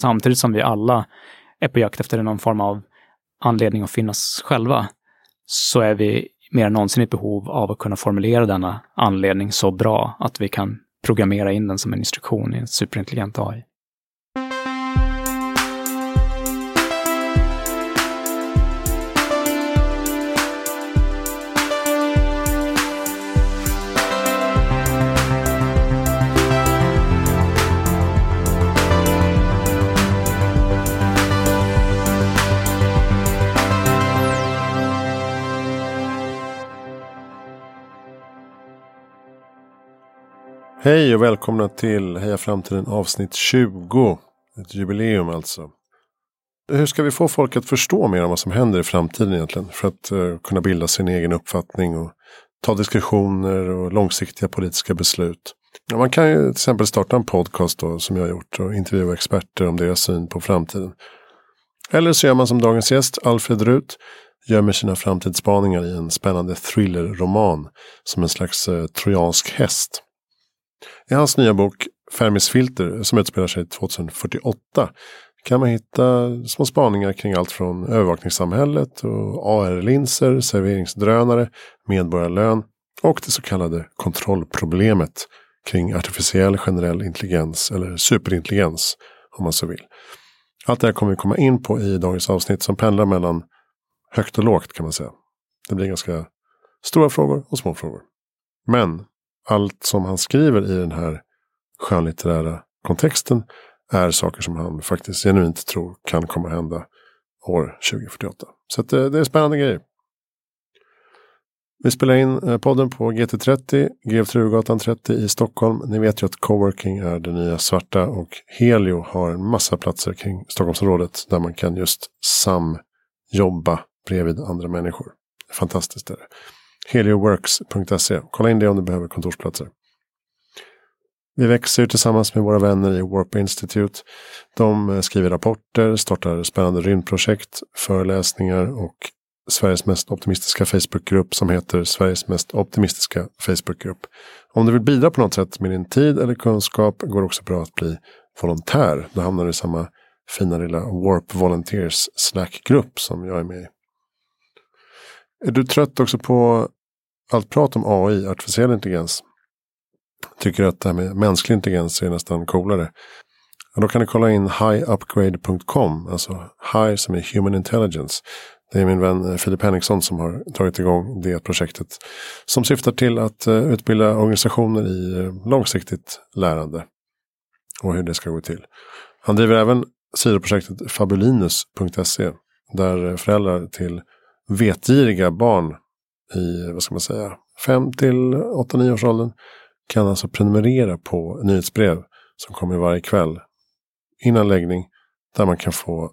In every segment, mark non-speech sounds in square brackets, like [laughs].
Samtidigt som vi alla är på jakt efter någon form av anledning att finnas själva, så är vi mer än någonsin i behov av att kunna formulera denna anledning så bra att vi kan programmera in den som en instruktion i en superintelligent AI. Hej och välkomna till Heja Framtiden avsnitt 20. Ett jubileum alltså. Hur ska vi få folk att förstå mer om vad som händer i framtiden egentligen? För att uh, kunna bilda sin egen uppfattning och ta diskussioner och långsiktiga politiska beslut. Ja, man kan ju till exempel starta en podcast då, som jag har gjort och intervjua experter om deras syn på framtiden. Eller så gör man som dagens gäst, Alfred Rut, gömmer sina framtidsspaningar i en spännande thrillerroman som en slags uh, trojansk häst. I hans nya bok Fermis filter som utspelar sig 2048 kan man hitta små spaningar kring allt från övervakningssamhället och AR-linser, serveringsdrönare, medborgarlön och det så kallade kontrollproblemet kring artificiell generell intelligens eller superintelligens om man så vill. Allt det här kommer vi komma in på i dagens avsnitt som pendlar mellan högt och lågt kan man säga. Det blir ganska stora frågor och små frågor. Men allt som han skriver i den här skönlitterära kontexten är saker som han faktiskt genuint tror kan komma att hända år 2048. Så det, eh, det är spännande grejer. Vi spelar in eh, podden på GT30, GF Trugatan 30 i Stockholm. Ni vet ju att coworking är det nya svarta och Helio har en massa platser kring Stockholmsområdet där man kan just samjobba bredvid andra människor. Fantastiskt är det helioworks.se. Kolla in det om du behöver kontorsplatser. Vi växer tillsammans med våra vänner i Warp Institute. De eh, skriver rapporter, startar spännande rymdprojekt, föreläsningar och Sveriges mest optimistiska Facebookgrupp som heter Sveriges mest optimistiska Facebookgrupp. Om du vill bidra på något sätt med din tid eller kunskap går det också bra att bli volontär. Då hamnar du i samma fina lilla Warp Volunteers Slack-grupp som jag är med i. Är du trött också på allt prat om AI, artificiell intelligens. Tycker att det här med mänsklig intelligens är nästan coolare. Då kan du kolla in highupgrade.com, alltså high som är human intelligence. Det är min vän eh, Filip Henriksson som har dragit igång det projektet. Som syftar till att eh, utbilda organisationer i eh, långsiktigt lärande. Och hur det ska gå till. Han driver även sidoprojektet fabulinus.se. Där föräldrar till vetgiriga barn i, vad ska man säga, 5 till 8-9 års åldern kan alltså prenumerera på nyhetsbrev som kommer varje kväll innan läggning. Där man kan få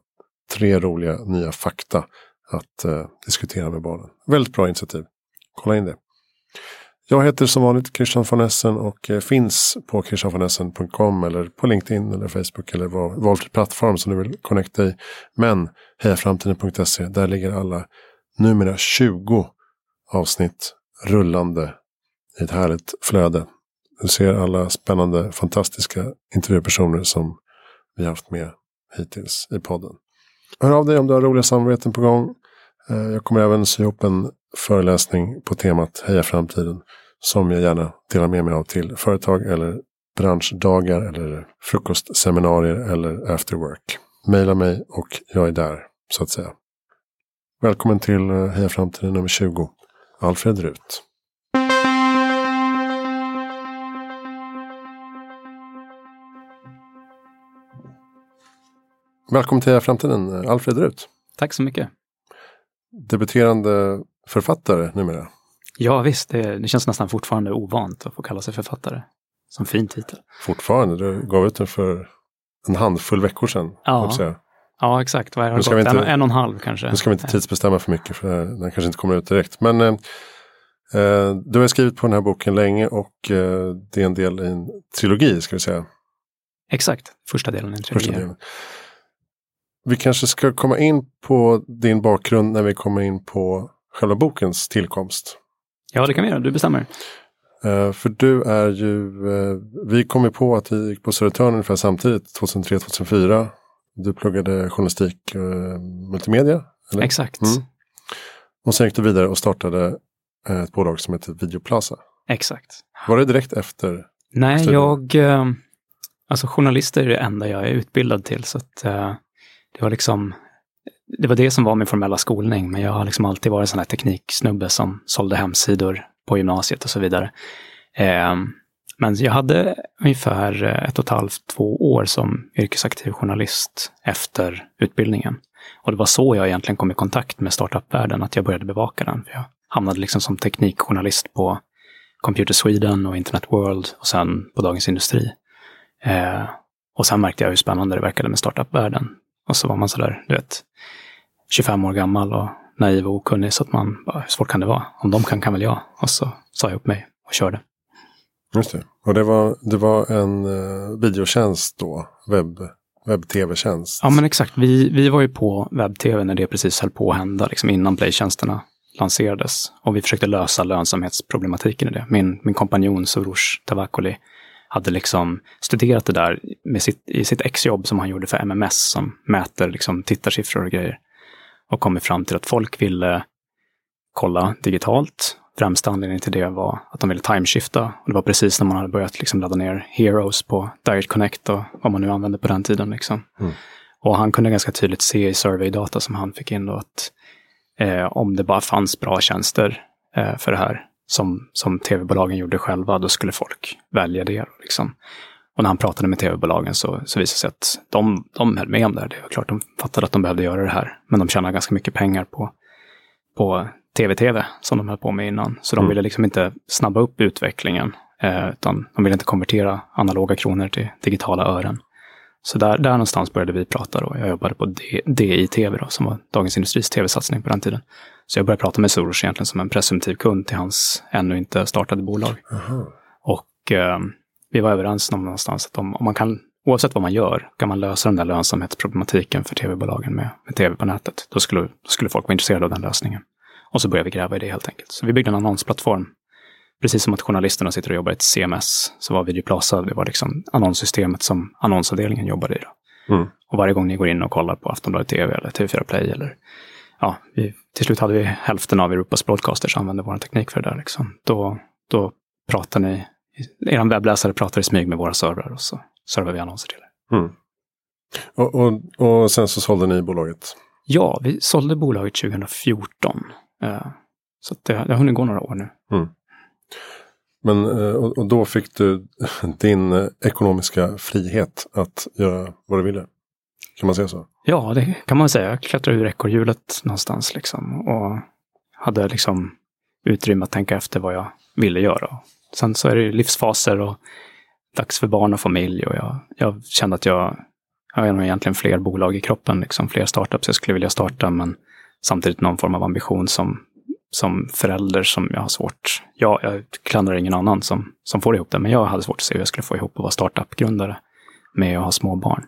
tre roliga nya fakta att eh, diskutera med barnen. Väldigt bra initiativ. Kolla in det. Jag heter som vanligt Christian von Essen och eh, finns på christianvonessen.com eller på LinkedIn eller Facebook eller valfri plattform som du vill connecta i. Men hejaframtiden.se, där ligger alla numera 20 avsnitt rullande i ett härligt flöde. Du ser alla spännande, fantastiska intervjupersoner som vi haft med hittills i podden. Hör av dig om du har roliga samarbeten på gång. Eh, jag kommer även sy ihop en föreläsning på temat Heja framtiden. Som jag gärna delar med mig av till företag eller branschdagar eller frukostseminarier eller after work. Maila mig och jag är där så att säga. Välkommen till eh, Heja framtiden nummer 20. Alfred Rut. Välkommen till framtiden, Alfred Rut. Tack så mycket. Debuterande författare numera. Ja visst, det, det känns nästan fortfarande ovant att få kalla sig författare. Som fin titel. Fortfarande? Du gav ut den för en handfull veckor sedan. Ja, Ja, exakt. Vad har det gått? Inte, en, en och en halv kanske. Nu ska vi inte tidsbestämma för mycket för den kanske inte kommer ut direkt. Men eh, eh, du har skrivit på den här boken länge och eh, det är en del i en trilogi ska vi säga. Exakt, första delen i en trilogi. Delen. Vi kanske ska komma in på din bakgrund när vi kommer in på själva bokens tillkomst. Ja, det kan vi göra. Du bestämmer. Uh, för du är ju, uh, vi kom ju på att vi gick på Södertörn ungefär samtidigt, 2003-2004. Du pluggade journalistik och multimedia? Eller? Exakt. Mm. Och sen gick du vidare och startade ett bolag som heter Videoplaza. Exakt. Var det direkt efter? Nej, studierna? jag... eh, Alltså journalister är det enda jag är utbildad till, så att eh, det var liksom... Det var det som var min formella skolning, men jag har liksom alltid varit en sån här tekniksnubbe som sålde hemsidor på gymnasiet och så vidare. Men jag hade ungefär eh, ett och ett halvt, två år som yrkesaktiv journalist efter utbildningen. Och det var så jag egentligen kom i kontakt med startup-världen, att jag började bevaka den. För jag hamnade liksom som teknikjournalist på Computer Sweden och Internet World och sen på Dagens Industri. Eh, och sen märkte jag hur spännande det verkade med startup-världen. Och så var man sådär, du vet, 25 år gammal och naiv och okunnig så att man bara, hur svårt kan det vara? Om de kan kan väl jag? Och så sa jag upp mig och körde. Just det. Och det var, det var en uh, videotjänst då, webb, webb-tv-tjänst. Ja men exakt, vi, vi var ju på webb-tv när det precis höll på att hända, liksom innan Play-tjänsterna lanserades. Och vi försökte lösa lönsamhetsproblematiken i det. Min, min kompanjon Soros Tavakoli hade liksom studerat det där med sitt, i sitt exjobb som han gjorde för MMS som mäter liksom tittarsiffror och grejer. Och kommit fram till att folk ville kolla digitalt. Främsta anledningen till det var att de ville timeshifta. Och det var precis när man hade börjat liksom ladda ner Heroes på Direct Connect och vad man nu använde på den tiden. Liksom. Mm. Och han kunde ganska tydligt se i surveydata som han fick in då att eh, om det bara fanns bra tjänster eh, för det här som, som tv-bolagen gjorde själva, då skulle folk välja det. Liksom. Och när han pratade med tv-bolagen så, så visade det sig att de, de höll med om det. här. Det var klart de fattade att de behövde göra det här. Men de tjänade ganska mycket pengar på, på tv-tv som de höll på med innan. Så de Mm. ville liksom inte snabba upp utvecklingen. Eh, utan de ville inte konvertera analoga kronor till digitala ören. Så där, där någonstans började vi prata då. Jag jobbade på DI-TV då, som var Dagens Industris tv-satsning på den tiden. Så jag började prata med Soros egentligen som en presumtiv kund till hans ännu inte startade bolag. Aha. Och eh, vi var överens om någonstans att om, om man kan, oavsett vad man gör, kan man lösa den där lönsamhetsproblematiken för tv-bolagen med, med tv på nätet, då skulle, då skulle folk vara intresserade av den lösningen. Och så började vi gräva i det helt enkelt. Så vi byggde en annonsplattform. Precis som att journalisterna sitter och jobbar i ett CMS, så var Videoplaza, det var liksom annonssystemet som annonsavdelningen jobbade i. Mm. Och varje gång ni går in och kollar på Aftonbladet TV eller TV4 Play eller ja, vi, till slut hade vi hälften av Europas broadcasters som använde vår teknik för det där. Liksom. Då, då pratar ni, er webbläsare pratar i smyg med våra servrar och så servar vi annonser till er. Mm. Och, och, och sen så sålde ni bolaget. Ja, vi sålde bolaget 2014. Så det, det har hunnit gå några år nu. Men, eh, och, och då fick du [laughs] din eh, ekonomiska frihet att göra vad du ville. Kan man säga så? Ja, det kan man säga. Jag klättrade ur ekorrhjulet någonstans liksom och hade liksom utrymme att tänka efter vad jag ville göra. Sen så är det livsfaser och dags för barn och familj och jag, jag kände att jag, jag har nog egentligen fler bolag i kroppen, liksom fler startups jag skulle vilja starta, men samtidigt någon form av ambition som, som förälder som jag har svårt. Jag, jag klandrar ingen annan som, som får ihop det, men jag hade svårt att se hur jag skulle få ihop att vara startup-grundare med att ha små barn.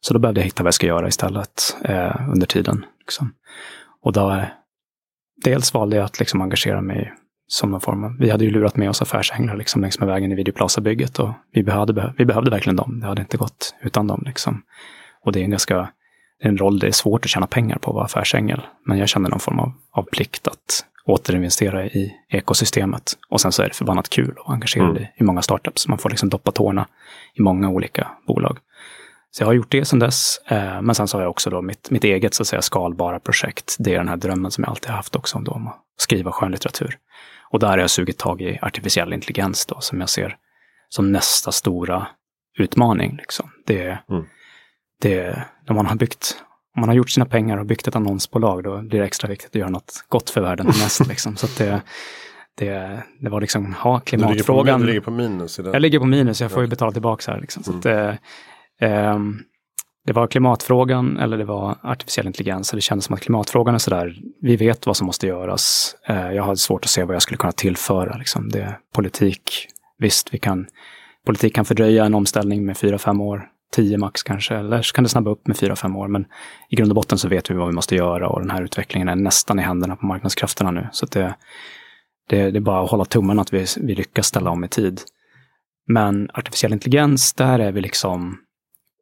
Så då behövde jag hitta vad jag ska göra istället eh, under tiden. Liksom. Och då, dels valde jag att liksom engagera mig som någon form av, vi hade ju lurat med oss affärsänglar liksom längs med vägen i Videoplaza-bygget och vi behövde, vi behövde verkligen dem. Det hade inte gått utan dem. Liksom. Och det är en ganska, en roll det är svårt att tjäna pengar på att vara affärsängel. Men jag kände någon form av, av plikt att återinvestera i ekosystemet. Och sen så är det förbannat kul att engagera Mm. dig i många startups. Man får liksom doppa tårna i många olika bolag. Så jag har gjort det sedan dess. Eh, men sen så har jag också då mitt, mitt eget så att säga skalbara projekt. Det är den här drömmen som jag alltid har haft också om, då, om att skriva skönlitteratur. Och där har jag sugit tag i artificiell intelligens då, som jag ser som nästa stora utmaning. Liksom. Det, är- Mm. det, när man har byggt, om man har gjort sina pengar och byggt ett annonsbolag, då blir det extra viktigt att göra något gott för världen [laughs] mest. Liksom. Så det, det, det var liksom, på, klimatfrågan. du ligger på minus i den. Jag ligger på minus, jag får ju betala tillbaka här. Liksom. Så Mm. att, eh, det var klimatfrågan eller det var artificiell intelligens. Det kändes som att klimatfrågan är sådär, vi vet vad som måste göras. Eh, jag har svårt att se vad jag skulle kunna tillföra. Liksom. Det politik, visst, vi kan, politik kan fördröja en omställning med fyra, fem år. Tio max kanske, eller så kan det snabba upp med fyra, fem år. Men i grund och botten så vet vi vad vi måste göra och den här utvecklingen är nästan i händerna på marknadskrafterna nu. Så att det, det, det är bara att hålla tummarna att vi, vi lyckas ställa om i tid. Men artificiell intelligens, där är vi liksom...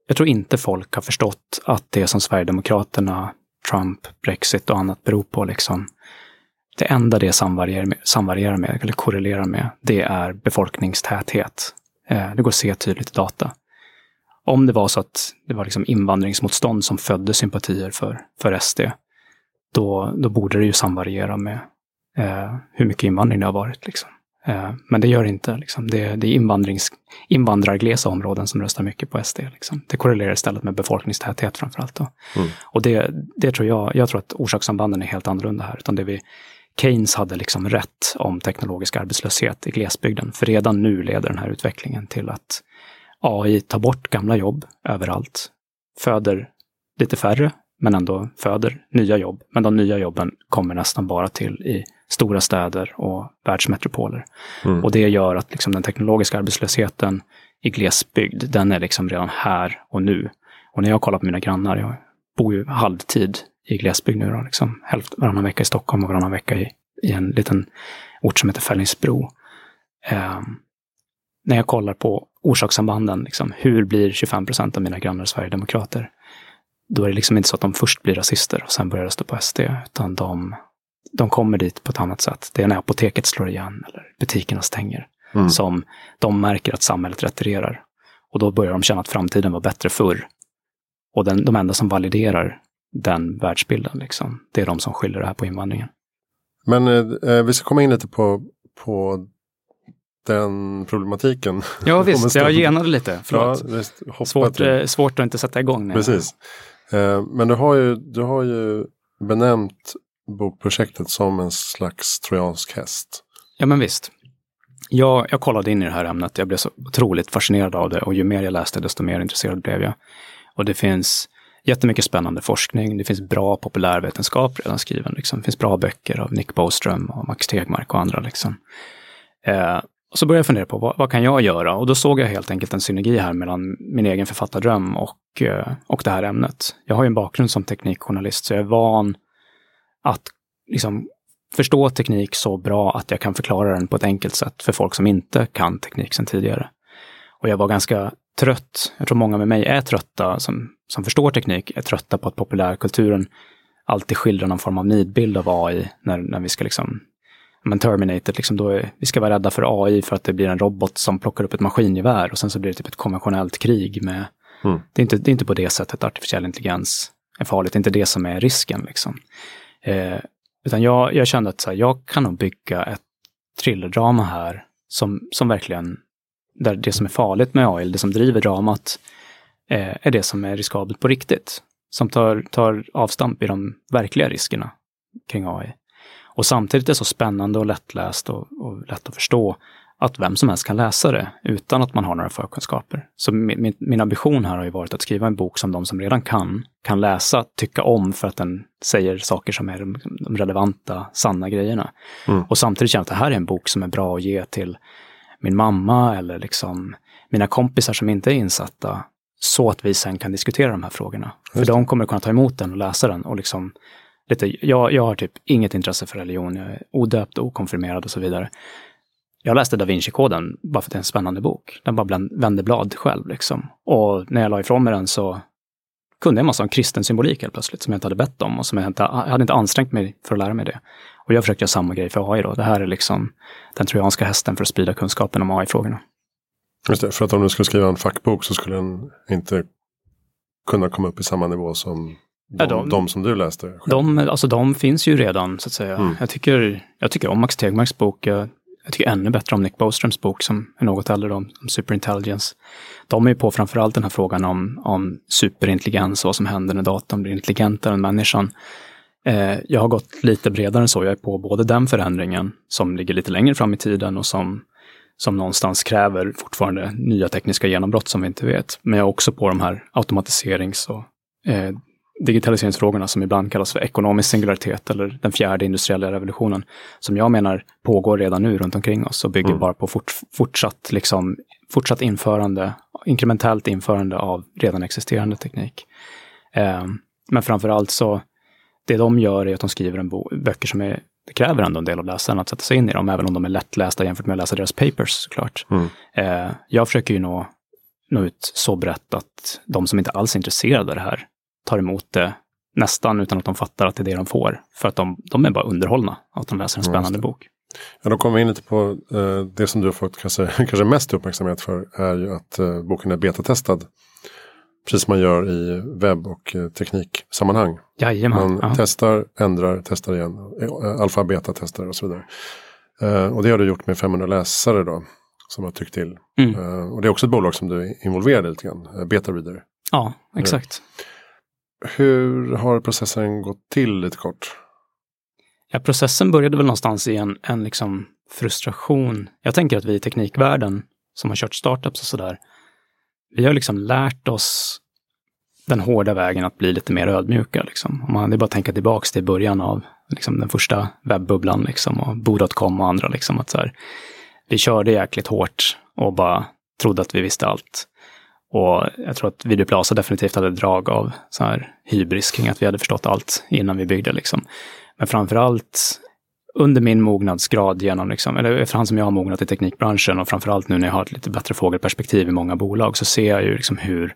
jag tror inte folk har förstått att det som Sverigedemokraterna, Trump, Brexit och annat beror på, liksom, det enda det samvarierar med, samvarierar med eller korrelerar med, det är befolkningstäthet. Eh, det går att se tydligt i data. Om det var så att det var liksom invandringsmotstånd som födde sympatier för, för SD, då, då borde det ju samvariera med eh, hur mycket invandring det har varit. Liksom. Eh, men det gör det inte. Liksom. Det, det är invandrings, invandrarglesa områden som röstar mycket på SD. Liksom. Det korrelerar istället med befolkningstäthet framförallt. Då. Mm. Och det, det tror jag, jag tror att orsakssambanden är helt annorlunda här. Utan det vi, Keynes hade liksom rätt om teknologisk arbetslöshet i glesbygden. För redan nu leder den här utvecklingen till att AI tar bort gamla jobb överallt, föder lite färre, men ändå föder nya jobb. Men de nya jobben kommer nästan bara till i stora städer och världsmetropoler. Mm. Och det gör att liksom den teknologiska arbetslösheten i glesbygd, den är liksom redan här och nu. Och när jag kollar på mina grannar, jag bor ju halvtid i glesbygd nu då, liksom hälften, varannan vecka i Stockholm och varannan vecka i, i en liten ort som heter Fällingsbro. Eh, när jag kollar på orsakssambanden, liksom, hur blir 25 procent av mina grannar sverigedemokrater? Då är det liksom inte så att de först blir rasister och sen börjar rösta på SD, utan de, de kommer dit på ett annat sätt. Det är när apoteket slår igen eller butikerna stänger mm. som de märker att samhället retirerar. Och då börjar de känna att framtiden var bättre förr. Och den, de enda som validerar den världsbilden, liksom, det är de som skyller det här på invandringen. Men eh, eh vi ska komma in lite på, på den problematiken. Ja [laughs] visst, jag genade lite. Förlåt. Ja, visst, svårt, eh, svårt att inte sätta igång. Precis. Eh, men du har, ju, du har ju benämnt bokprojektet som en slags trojansk häst. Ja men visst. Jag, jag kollade in i det här ämnet. Jag blev så otroligt fascinerad av det och ju mer jag läste desto mer intresserad blev jag. Och det finns jättemycket spännande forskning. Det finns bra populärvetenskap redan skriven. Liksom. Det finns bra böcker av Nick Boström och Max Tegmark och andra. Liksom. Eh, och så började jag fundera på vad, vad, kan jag göra? Och då såg jag helt enkelt en synergi här mellan min egen författardröm och, eh, och det här ämnet. Jag har ju en bakgrund som teknikjournalist så jag är van att liksom, förstå teknik så bra att jag kan förklara den på ett enkelt sätt för folk som inte kan teknik sedan tidigare. Och jag var ganska trött, jag tror många med mig är trötta, som, som förstår teknik, är trötta på att populärkulturen alltid skildrar någon form av nidbild av AI när, när vi ska liksom men Terminated, liksom då är, vi ska vara rädda för AI för att det blir en robot som plockar upp ett maskingevär och sen så blir det typ ett konventionellt krig med... Mm. Det, är inte, det är inte på det sättet artificiell intelligens är farligt, det är inte det som är risken. Liksom. Eh, utan jag, jag kände att så här, jag kan nog bygga ett thrillerdrama här som, som verkligen, där det som är farligt med AI, det som driver dramat, eh, är det som är riskabelt på riktigt. Som tar, tar avstamp i de verkliga riskerna kring AI. Och samtidigt är så spännande och lättläst och, och lätt att förstå att vem som helst kan läsa det utan att man har några förkunskaper. Så min, min, ambition här har ju varit att skriva en bok som de som redan kan, kan läsa, tycka om för att den säger saker som är de, de relevanta, sanna grejerna. Mm. Och samtidigt känna att det här är en bok som är bra att ge till min mamma eller liksom mina kompisar som inte är insatta, så att vi sen kan diskutera de här frågorna. För de kommer kunna ta emot den och läsa den och liksom lite, jag, jag har typ inget intresse för religion, jag är odöpt, okonfirmerad och så vidare. Jag läste Da Vinci-koden bara för att det är en spännande bok. Den bara bland, vände blad själv liksom. Och när jag la ifrån mig den så kunde jag en massa om kristen symbolik helt plötsligt som jag inte hade bett om och som jag inte, jag hade inte ansträngt mig för att lära mig det. Och jag försökte göra samma grej för AI då. Det här är liksom den trojanska hästen för att sprida kunskapen om AI-frågorna. Just det, för att om du skulle skriva en fackbok så skulle den inte kunna komma upp i samma nivå som de, de, de, som du läste? Själv. De, alltså de finns ju redan så att säga. Mm. Jag, tycker, jag tycker om Max Tegmarks bok. Jag, jag, tycker ännu bättre om Nick Boströms bok som är något äldre om, om superintelligence. De är ju på framförallt den här frågan om, om superintelligens och vad som händer när datorn blir intelligentare än människan. Eh, jag har gått lite bredare än så. Jag är på både den förändringen som ligger lite längre fram i tiden och som, som någonstans kräver fortfarande nya tekniska genombrott som vi inte vet. Men jag är också på de här automatiserings och eh, digitaliseringsfrågorna som ibland kallas för ekonomisk singularitet eller den fjärde industriella revolutionen, som jag menar pågår redan nu runt omkring oss och bygger mm. bara på fort, fortsatt, liksom, fortsatt införande, inkrementellt införande av redan existerande teknik. Eh, men framför allt så, det de gör är att de skriver en bo, böcker som är, det kräver ändå en del av läsaren att sätta sig in i dem, även om de är lättlästa jämfört med att läsa deras papers såklart. Mm. Eh, jag försöker ju nå nå ut så brett att de som inte alls är intresserade av det här tar emot det nästan utan att de fattar att det är det de får. För att de, de är bara underhållna av att de läser en spännande bok. Ja, då kommer vi in lite på eh, det som du har fått kanske, [laughs] kanske mest uppmärksamhet för är ju att eh, boken är betatestad. Precis som man gör i webb och eh, tekniksammanhang. Jajamän. Man testar, ändrar, testar igen. Eh, alfa, beta, testar och så vidare. Eh, och det har du gjort med 500 läsare då. Som har tyckt till. Mm. Eh, och det är också ett bolag som du är involverad i lite grann. eh, Beta Reader. Ja, exakt. Hur har processen gått till lite kort? Ja, processen började väl någonstans i en, en liksom frustration. Jag tänker att vi i teknikvärlden som har kört startups och sådär, vi har liksom lärt oss den hårda vägen att bli lite mer ödmjuka. Liksom. Om man, det är bara att tänka tillbaka till början av liksom, den första webbubblan liksom, och Bo.com och andra. Liksom, att så här, vi körde jäkligt hårt och bara trodde att vi visste allt. Och jag tror att Videoplaza definitivt hade drag av så här hybris kring att vi hade förstått allt innan vi byggde. Liksom. Men framför allt under min mognadsgrad genom, liksom, eller efterhand som jag har mognat i teknikbranschen och framför allt nu när jag har ett lite bättre fågelperspektiv i många bolag så ser jag ju liksom hur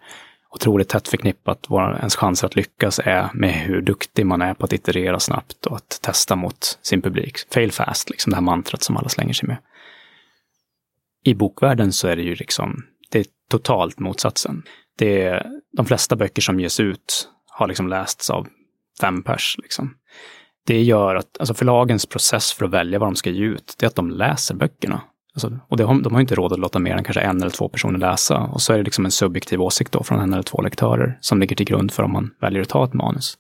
otroligt tätt förknippat våra, ens chanser att lyckas är med hur duktig man är på att iterera snabbt och att testa mot sin publik. Fail fast, liksom det här mantrat som alla slänger sig med. I bokvärlden så är det ju liksom, det är totalt motsatsen. Det är, de flesta böcker som ges ut har liksom lästs av fem pers. Liksom. Det gör att alltså förlagens process för att välja vad de ska ge ut, det är att de läser böckerna. Alltså, och det de har inte råd att låta mer än kanske en eller två personer läsa. Och så är det liksom en subjektiv åsikt då från en eller två lektörer som ligger till grund för om man väljer att ta ett manus.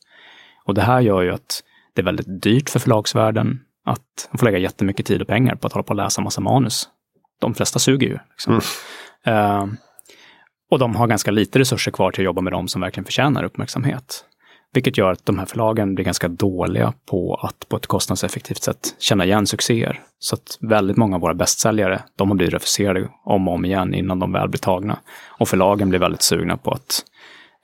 Och det här gör ju att det är väldigt dyrt för förlagsvärlden att de får lägga jättemycket tid och pengar på att hålla på och läsa massa manus. De flesta suger ju. Liksom. Mm. Eh, och de har ganska lite resurser kvar till att jobba med de som verkligen förtjänar uppmärksamhet. Vilket gör att de här förlagen blir ganska dåliga på att på ett kostnadseffektivt sätt känna igen succéer. Så att väldigt många av våra bästsäljare, de har blivit refuserade om och om igen innan de väl blir tagna. Och förlagen blir väldigt sugna på att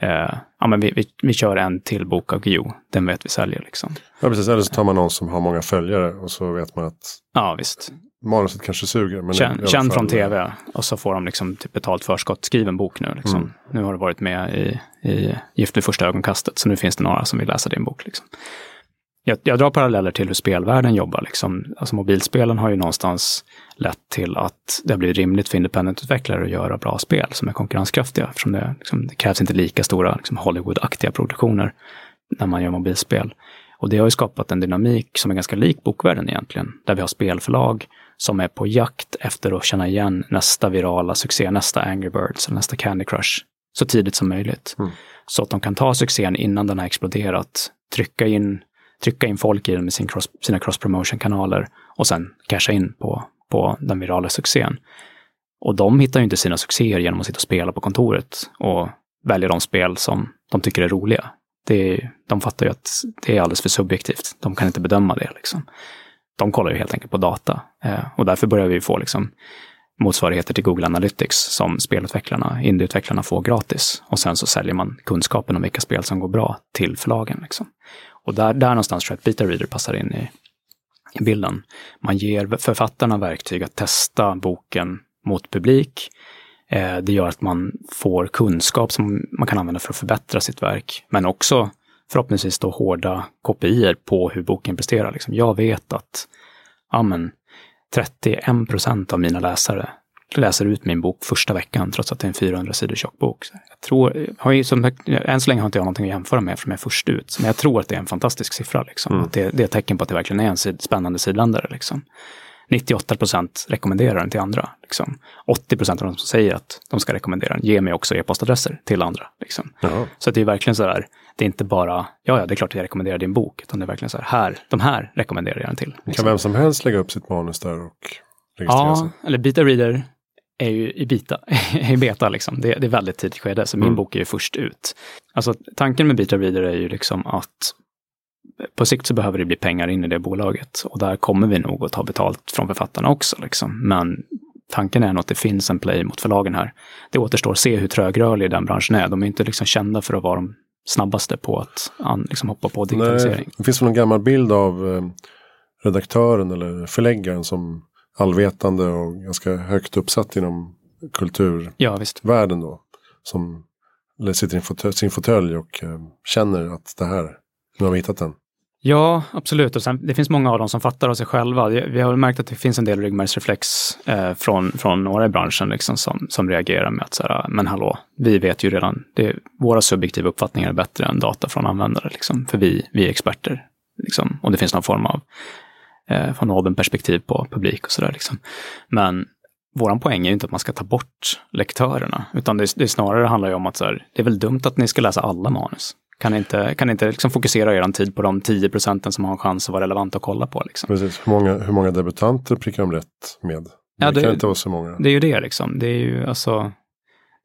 eh, ja, men vi, vi, vi kör en till bok av Guillou, den vet vi säljer liksom. Ja, precis. Eller så tar man någon som har många följare och så vet man att Ja, visst. Manuset kanske suger. Men i Känd, från tv och så får de liksom typ betalt förskott. Skriv en bok nu. Liksom. Mm. Nu har du varit med i, i Gift vid första ögonkastet, så nu finns det några som vill läsa din bok. Liksom. Jag, jag drar paralleller till hur spelvärlden jobbar. Liksom. Alltså mobilspelen har ju någonstans lett till att det blivit rimligt för independent-utvecklare att göra bra spel som är konkurrenskraftiga. Eftersom det, liksom, det krävs inte lika stora liksom, Hollywood-aktiga produktioner när man gör mobilspel. Och det har ju skapat en dynamik som är ganska lik bokvärlden egentligen. Där vi har spelförlag som är på jakt efter att känna igen nästa virala succé, nästa Angry Birds eller nästa Candy Crush så tidigt som möjligt. Mm. Så att de kan ta succén innan den har exploderat, trycka in, trycka in folk i den med sin cross, sina cross-promotion-kanaler och sen casha in på, på den virala succén. Och de hittar ju inte sina succéer genom att sitta och spela på kontoret och välja de spel som de tycker är roliga. Det är, de fattar ju att det är alldeles för subjektivt. De kan inte bedöma det. Liksom. De kollar ju helt enkelt på data. Eh, och därför börjar vi få liksom, motsvarigheter till Google Analytics som spelutvecklarna, indieutvecklarna får gratis. Och sen så säljer man kunskapen om vilka spel som går bra till förlagen. Liksom. Och där, där någonstans tror jag att Beta Reader passar in i, i bilden. Man ger författarna verktyg att testa boken mot publik. Eh, det gör att man får kunskap som man kan använda för att förbättra sitt verk. Men också förhoppningsvis då hårda kopior på hur boken presterar. Liksom, jag vet att ja, men, 31 procent av mina läsare läser ut min bok första veckan trots att det är en 400 sidor tjock bok. Så jag tror, har ju, som, än så länge har inte jag någonting att jämföra med eftersom jag är först ut. Men jag tror att det är en fantastisk siffra. Liksom. Mm. Att det, det är ett tecken på att det verkligen är en sid, spännande sidländare. Liksom. 98 procent rekommenderar den till andra. Liksom. 80 procent av de som säger att de ska rekommendera den ger mig också e-postadresser till andra. Liksom. Så det är verkligen så här, det är inte bara, ja, ja, det är klart att jag rekommenderar din bok, utan det är verkligen så här, här de här rekommenderar jag den till. Kan liksom. vem som helst lägga upp sitt manus där och registrera sig? Ja, eller Beta Reader är ju i beta, [laughs] i beta liksom. Det, det är väldigt tidigt skede, så min Mm. bok är ju först ut. Alltså tanken med Beta Reader är ju liksom att på sikt så behöver det bli pengar in i det bolaget och där kommer vi nog att ta betalt från författarna också. Liksom. Men tanken är nog att det finns en play mot förlagen här. Det återstår att se hur trögrörlig den branschen är. De är inte liksom kända för att vara de snabbaste på att an, liksom hoppa på digitalisering. Nej, det finns väl någon gammal bild av eh, redaktören eller förläggaren som allvetande och ganska högt uppsatt inom kulturvärlden ja, då. Som sitter i sin fåtölj och eh, känner att det här, nu har vi hittat den. Ja, absolut. Och sen, det finns många av dem som fattar av sig själva. Vi har märkt att det finns en del ryggmärgsreflex eh, från, från några i branschen liksom, som, som reagerar med att så här, ah, men hallå, vi vet ju redan, det, våra subjektiva uppfattningar är bättre än data från användare, liksom, för vi, vi är experter. Liksom, och det finns någon form av eh, från oben perspektiv på publik och sådär. Liksom. Men vår poäng är ju inte att man ska ta bort lektörerna, utan det, det snarare handlar ju om att så här, det är väl dumt att ni ska läsa alla manus. Kan inte, kan inte liksom fokusera er tid på de 10 procenten som har en chans att vara relevant att kolla på? Liksom. Precis. Hur, många, hur många debutanter prickar de rätt med? Det, ja, det kan inte vara så många. Det är ju det liksom. Det är ju alltså,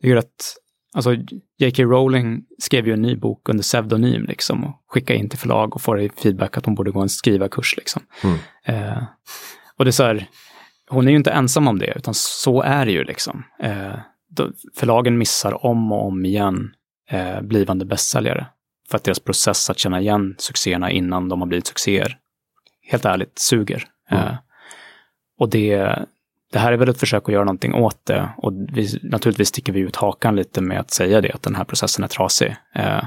det är ju rätt, alltså J.K. Rowling skrev ju en ny bok under pseudonym liksom och skickade in till förlag och får feedback att hon borde gå en skrivarkurs liksom. Mm. Eh, och det är så här, hon är ju inte ensam om det, utan så är det ju liksom. Eh, förlagen missar om och om igen eh, blivande bästsäljare för att deras process att känna igen succéerna innan de har blivit succéer, helt ärligt, suger. Mm. Eh, och det, det här är väl ett försök att göra någonting åt det. Och vi, naturligtvis sticker vi ut hakan lite med att säga det, att den här processen är trasig. Eh,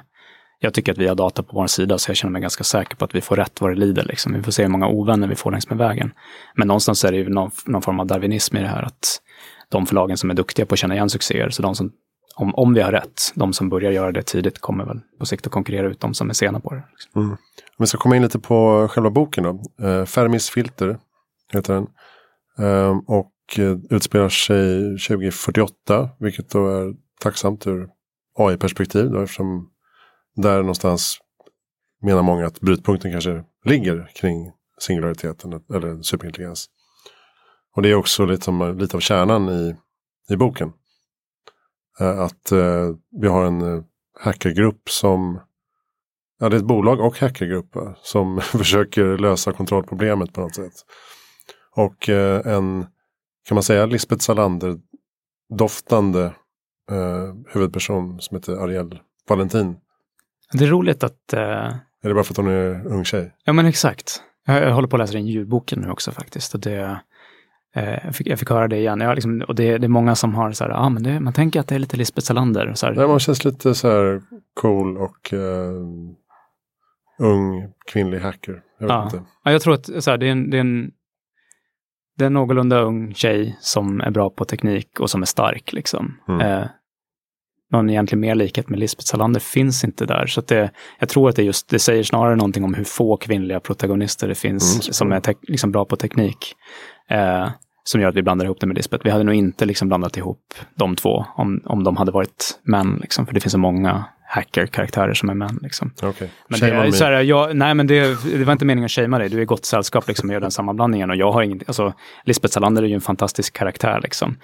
jag tycker att vi har data på vår sida, så jag känner mig ganska säker på att vi får rätt vad det lider. Liksom. Vi får se hur många ovänner vi får längs med vägen. Men någonstans är det ju någon, någon form av darwinism i det här, att de förlagen som är duktiga på att känna igen succéer, så de som om, om vi har rätt, de som börjar göra det tidigt kommer väl på sikt att konkurrera ut de som är sena på det. Liksom. Mm. Om vi ska komma in lite på själva boken då. Eh, Fermis filter heter den. Ehm, eh, och utspelar sig 2048, vilket då är tacksamt ur AI-perspektiv. Då, eftersom där någonstans menar många att brytpunkten kanske ligger kring singulariteten eller superintelligens. Och det är också lite, lite av kärnan i, i boken. Eh, att eh, vi har en eh, hackergrupp som Ja, det är ett bolag och hackergrupp som [laughs] försöker lösa kontrollproblemet på något sätt. Och en, kan man säga, Lisbeth Salander doftande eh, huvudperson som heter Ariel Valentin. Det är roligt att... Eh... Är det bara för att hon är ung tjej? Ja men exakt. Jag, jag håller på att läsa den ljudboken nu också faktiskt. Och det, jag, fick, jag fick höra det igen. Jag liksom, och det, det, är många som har så här, ah, men det, man tänker att det är lite Lisbeth Salander. Så här. Nej, man känns lite så här cool och uh, ung kvinnlig hacker. Jag, ja. ja. jag tror att så här, det, är en, det, är en, det är en någorlunda ung tjej som är bra på teknik och som är stark. Liksom. Mm. Eh, någon egentlig mer likhet med Lisbeth Salander finns inte där. Så det, jag tror att det just, det säger snarare någonting om hur få kvinnliga protagonister det finns mm, som är liksom bra på teknik. Eh, som gör att vi blandar ihop det med Lisbeth. Vi hade nog inte liksom blandat ihop de två om, om de hade varit män. Liksom, för det finns så många hacker-karaktärer som är män. Liksom. Okay. Men, det, är, så här, jag, nej, men det, det, var inte meningen att shamea dig. Du är i gott sällskap liksom, och gör den sammanblandningen. Och jag har inget, alltså, Lisbeth Salander är ju en fantastisk karaktär. Liksom.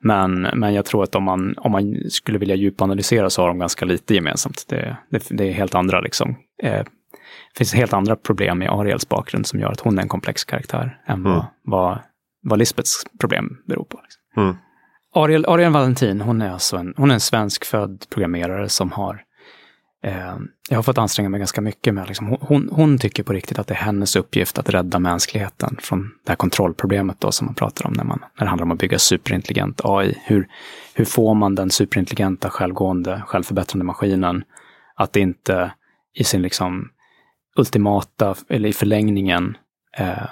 Men, men jag tror att om man, om man skulle vilja djupanalysera så har de ganska lite gemensamt. Det, det, det är helt andra liksom, eh, det finns helt andra problem med Ariels bakgrund som gör att hon är en komplex karaktär än mm. vad, vad vad Lisbeths problem beror på. Liksom. Mm. Ariel, Ariel Valentin, hon är alltså en, hon är en svensk född programmerare som har eh, jag har fått anstränga mig ganska mycket med, liksom, hon, hon, tycker på riktigt att det är hennes uppgift att rädda mänskligheten från det här kontrollproblemet då som man pratar om när, man, när det handlar om att bygga superintelligent AI. Hur, hur får man den superintelligenta, självgående, självförbättrande maskinen att inte i sin liksom ultimata, eller i förlängningen, eh,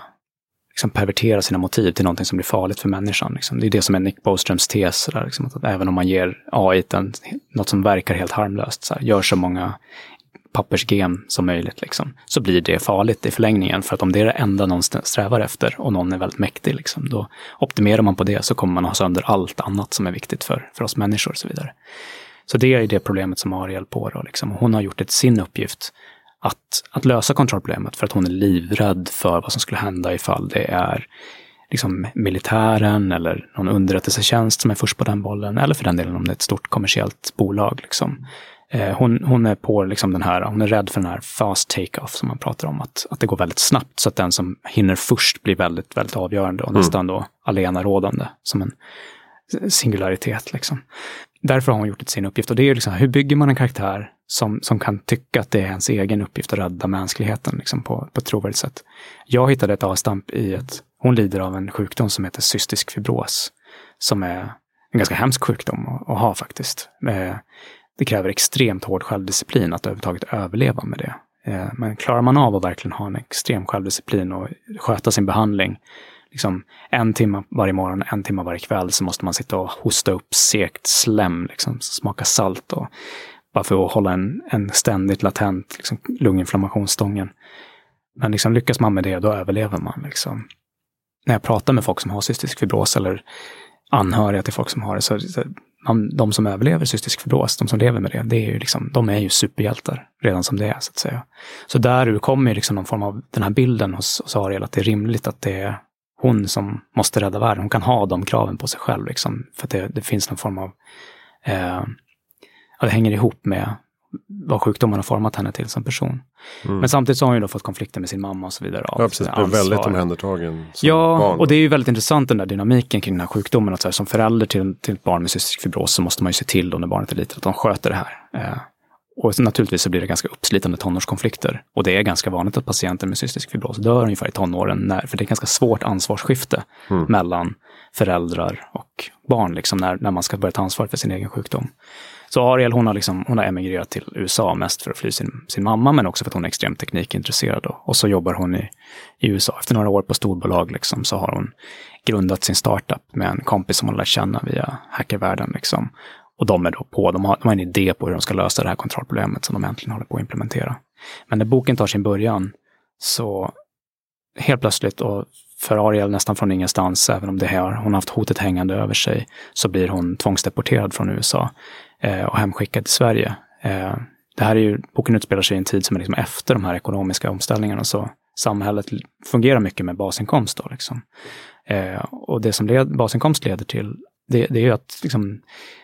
liksom pervertera sina motiv till någonting som blir farligt för människan. Liksom. Det är det som är Nick Boströms tes, där, liksom, att även om man ger AI en, något som verkar helt harmlöst, så här, gör så många pappersgem som möjligt, liksom, så blir det farligt i förlängningen. För att om det är det enda någon strävar efter och någon är väldigt mäktig, liksom, då optimerar man på det så kommer man ha sönder allt annat som är viktigt för, för oss människor och så vidare. Så det är det problemet som Ariel på. Då, liksom. Hon har gjort det till sin uppgift att, att lösa kontrollproblemet för att hon är livrädd för vad som skulle hända ifall det är liksom militären eller någon underrättelsetjänst som är först på den bollen, eller för den delen om det är ett stort kommersiellt bolag. Liksom. Eh, hon, hon, är på liksom den här, hon är rädd för den här fast take-off som man pratar om, att, att det går väldigt snabbt så att den som hinner först blir väldigt, väldigt avgörande och mm. nästan då alena rådande som en singularitet. Liksom. Därför har hon gjort det till sin uppgift. Och det är liksom, hur bygger man en karaktär som, som kan tycka att det är ens egen uppgift att rädda mänskligheten liksom, på, på ett trovärdigt sätt. Jag hittade ett avstamp i att hon lider av en sjukdom som heter cystisk fibros. Som är en ganska hemsk sjukdom att, att ha faktiskt. Eh, det kräver extremt hård självdisciplin att överhuvudtaget överleva med det. Eh, men klarar man av att verkligen ha en extrem självdisciplin och sköta sin behandling, liksom en timme varje morgon, en timme varje kväll, så måste man sitta och hosta upp segt slem, liksom, smaka salt och bara för att hålla en, en ständigt latent liksom, lunginflammationsstången. Men liksom, lyckas man med det, då överlever man. Liksom. När jag pratar med folk som har cystisk fibros eller anhöriga till folk som har det, så, så man, de som överlever cystisk fibros, de som lever med det, det är ju liksom, de är ju superhjältar redan som det är, så att säga. Så där kommer liksom någon form av den här bilden hos, hos Ariel, att det är rimligt att det är hon som måste rädda världen. Hon kan ha de kraven på sig själv, liksom, för att det, det finns någon form av eh, ja, det hänger ihop med vad sjukdomen har format henne till som person. Mm. Men samtidigt så har hon ju fått konflikter med sin mamma och så vidare. Ja, precis. Blev väldigt omhändertagen som Ja, barn. och det är ju väldigt intressant den där dynamiken kring den här sjukdomen. Att så här, som förälder till, till ett barn med cystisk fibros så måste man ju se till då när barnet är litet att de sköter det här. Eh, och naturligtvis så blir det ganska uppslitande tonårskonflikter. Och det är ganska vanligt att patienter med cystisk fibros dör ungefär i tonåren, när, för det är ganska svårt ansvarsskifte mm. mellan föräldrar och barn, liksom, när, när man ska börja ta ansvar för sin egen sjukdom. Så Ariel hon har, liksom, hon har emigrerat till USA mest för att fly sin, sin mamma, men också för att hon är extremt teknikintresserad. Då. Och så jobbar hon i, i USA. Efter några år på storbolag liksom, så har hon grundat sin startup med en kompis som hon lär känna via hackervärlden. Liksom. Och de är då på, de har, de har en idé på hur de ska lösa det här kontrollproblemet som de äntligen håller på att implementera. Men när boken tar sin början så helt plötsligt, och för Ariel nästan från ingenstans, även om det här, hon har haft hotet hängande över sig, så blir hon tvångsdeporterad från USA eh, och hemskickad till Sverige. Eh, det här är ju, boken utspelar sig i en tid som är liksom efter de här ekonomiska omställningarna, så samhället fungerar mycket med basinkomst. Då, liksom. eh, och det som led, basinkomst leder till, det, det är ju att liksom,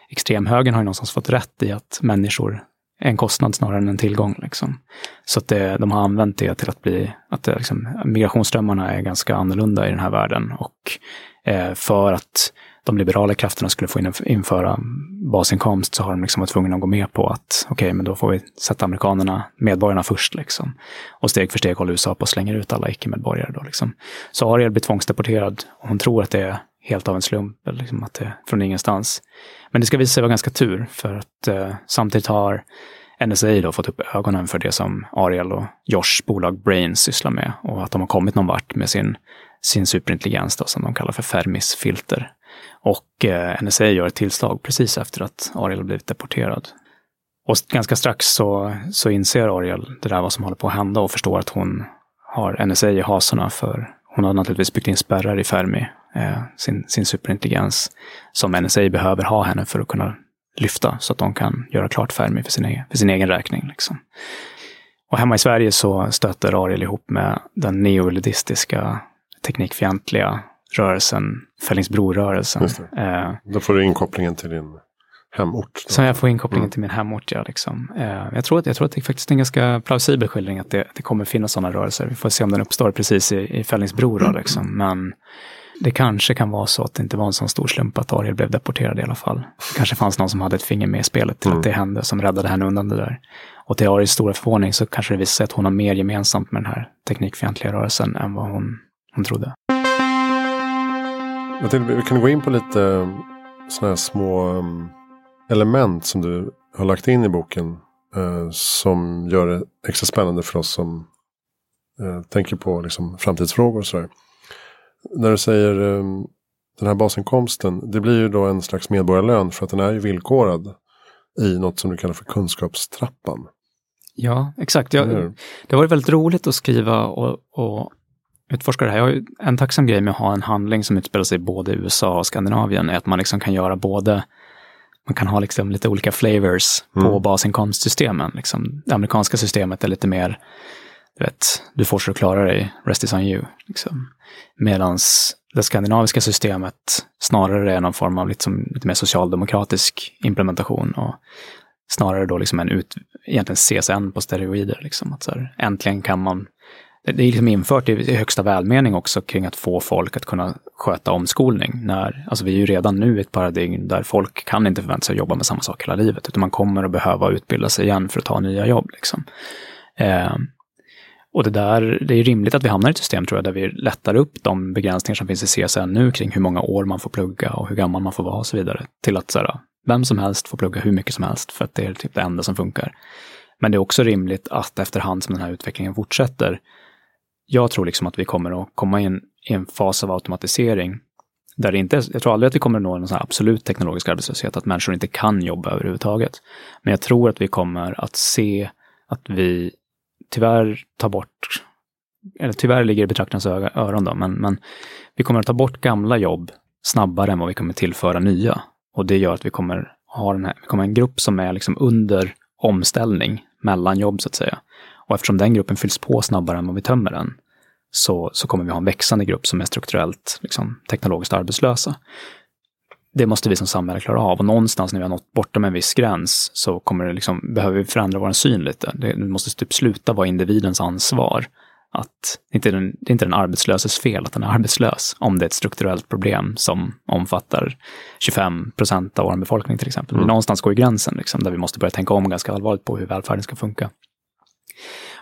extremhögern har ju någonstans fått rätt i att människor är en kostnad snarare än en tillgång. Liksom. Så att det, de har använt det till att bli, att det, liksom, migrationsströmmarna är ganska annorlunda i den här världen. Och eh, för att de liberala krafterna skulle få in, införa basinkomst så har de liksom varit tvungna att gå med på att okej, okay, men då får vi sätta amerikanerna, medborgarna först. Liksom. Och steg för steg håller USA på att slänga ut alla icke-medborgare. Då, liksom. Så Ariel blir tvångsdeporterad och hon tror att det är helt av en slump, liksom att det från ingenstans. Men det ska visa sig vara ganska tur, för att eh, samtidigt har NSA då fått upp ögonen för det som Ariel och Josh bolag Brains sysslar med och att de har kommit någon vart med sin, sin superintelligens då, som de kallar för Fermis filter. Och eh, NSA gör ett tillslag precis efter att Ariel blivit deporterad. Och ganska strax så, så inser Ariel det där vad som håller på att hända och förstår att hon har NSA i hasorna för hon har naturligtvis byggt in spärrar i Fermi, sin, sin superintelligens, som NSA behöver ha henne för att kunna lyfta så att de kan göra klart Fermi för sin egen, för sin egen räkning. Liksom. Och hemma i Sverige så stöter Ariel ihop med den neoludistiska teknikfientliga rörelsen, Fällingsbrorörelsen. Eh, Då får du inkopplingen till din hemort. Då. Så jag får inkopplingen mm. till min hemort, ja. Liksom. Eh, jag, tror att, jag tror att det är faktiskt en ganska plausibel skildring att det, det kommer finnas sådana rörelser. Vi får se om den uppstår precis i, i Fällingsbro. Då, [clears throat] liksom. Men det kanske kan vara så att det inte var en sån stor slump att Ariel blev deporterad i alla fall. Det kanske fanns någon som hade ett finger med i spelet till mm. att det hände, som räddade henne undan det där. Och till Ariels stora förvåning så kanske det visar sig att hon har mer gemensamt med den här teknikfientliga rörelsen än vad hon, hon trodde. Jag tänkte, vi kan gå in på lite eh, sådana här små um, element som du har lagt in i boken. Uh, som gör det extra spännande för oss som uh, tänker på liksom, framtidsfrågor och sådär. När du säger um, den här basinkomsten. Det blir ju då en slags medborgarlön för att den är ju villkorad i något som du kallar för kunskapstrappan. Ja, exakt. Jag, det har varit väldigt roligt att skriva och, och utforska det här. Jag har en tacksam grej med att ha en handling som utspelar sig både i USA och Skandinavien är att man liksom kan göra både man kan ha liksom lite olika flavors mm. på basinkomstsystemen. Liksom. Det amerikanska systemet är lite mer, du vet, du får så du klarar dig, rest is on you. Liksom. Medan det skandinaviska systemet snarare är någon form av liksom, lite mer socialdemokratisk implementation och snarare då liksom en ut, egentligen CSN på steroider. Liksom. Att så här, äntligen kan man det är liksom infört i högsta välmening också kring att få folk att kunna sköta omskolning. När, alltså vi är ju redan nu i ett paradigm där folk kan inte förvänta sig att jobba med samma sak hela livet, utan man kommer att behöva utbilda sig igen för att ta nya jobb. Liksom. Eh, och det där, det är rimligt att vi hamnar i ett system tror jag, där vi lättar upp de begränsningar som finns i CSN nu kring hur många år man får plugga och hur gammal man får vara och så vidare. Till att så här, vem som helst får plugga hur mycket som helst för att det är typ det enda som funkar. Men det är också rimligt att efterhand som den här utvecklingen fortsätter, jag tror liksom att vi kommer att komma in i en fas av automatisering där det inte, jag tror aldrig att vi kommer att nå en sån absolut teknologisk arbetslöshet, att människor inte kan jobba överhuvudtaget. Men jag tror att vi kommer att se att vi tyvärr ta bort, eller tyvärr ligger i betraktarens öron då, men, men vi kommer att ta bort gamla jobb snabbare än vad vi kommer tillföra nya. Och det gör att vi kommer ha den här, vi kommer ha en grupp som är liksom under omställning mellan jobb så att säga. Och eftersom den gruppen fylls på snabbare än vad vi tömmer den, så, så kommer vi ha en växande grupp som är strukturellt liksom, teknologiskt arbetslösa. Det måste vi som samhälle klara av och någonstans när vi har nått bortom en viss gräns så kommer det liksom, behöver vi förändra vår syn lite. Det, måste typ sluta vara individens ansvar. Att inte den, det är inte den arbetslöses fel att den är arbetslös, om det är ett strukturellt problem som omfattar 25 procent av vår befolkning till exempel. Mm. Någonstans går gränsen liksom, där vi måste börja tänka om ganska allvarligt på hur välfärden ska funka.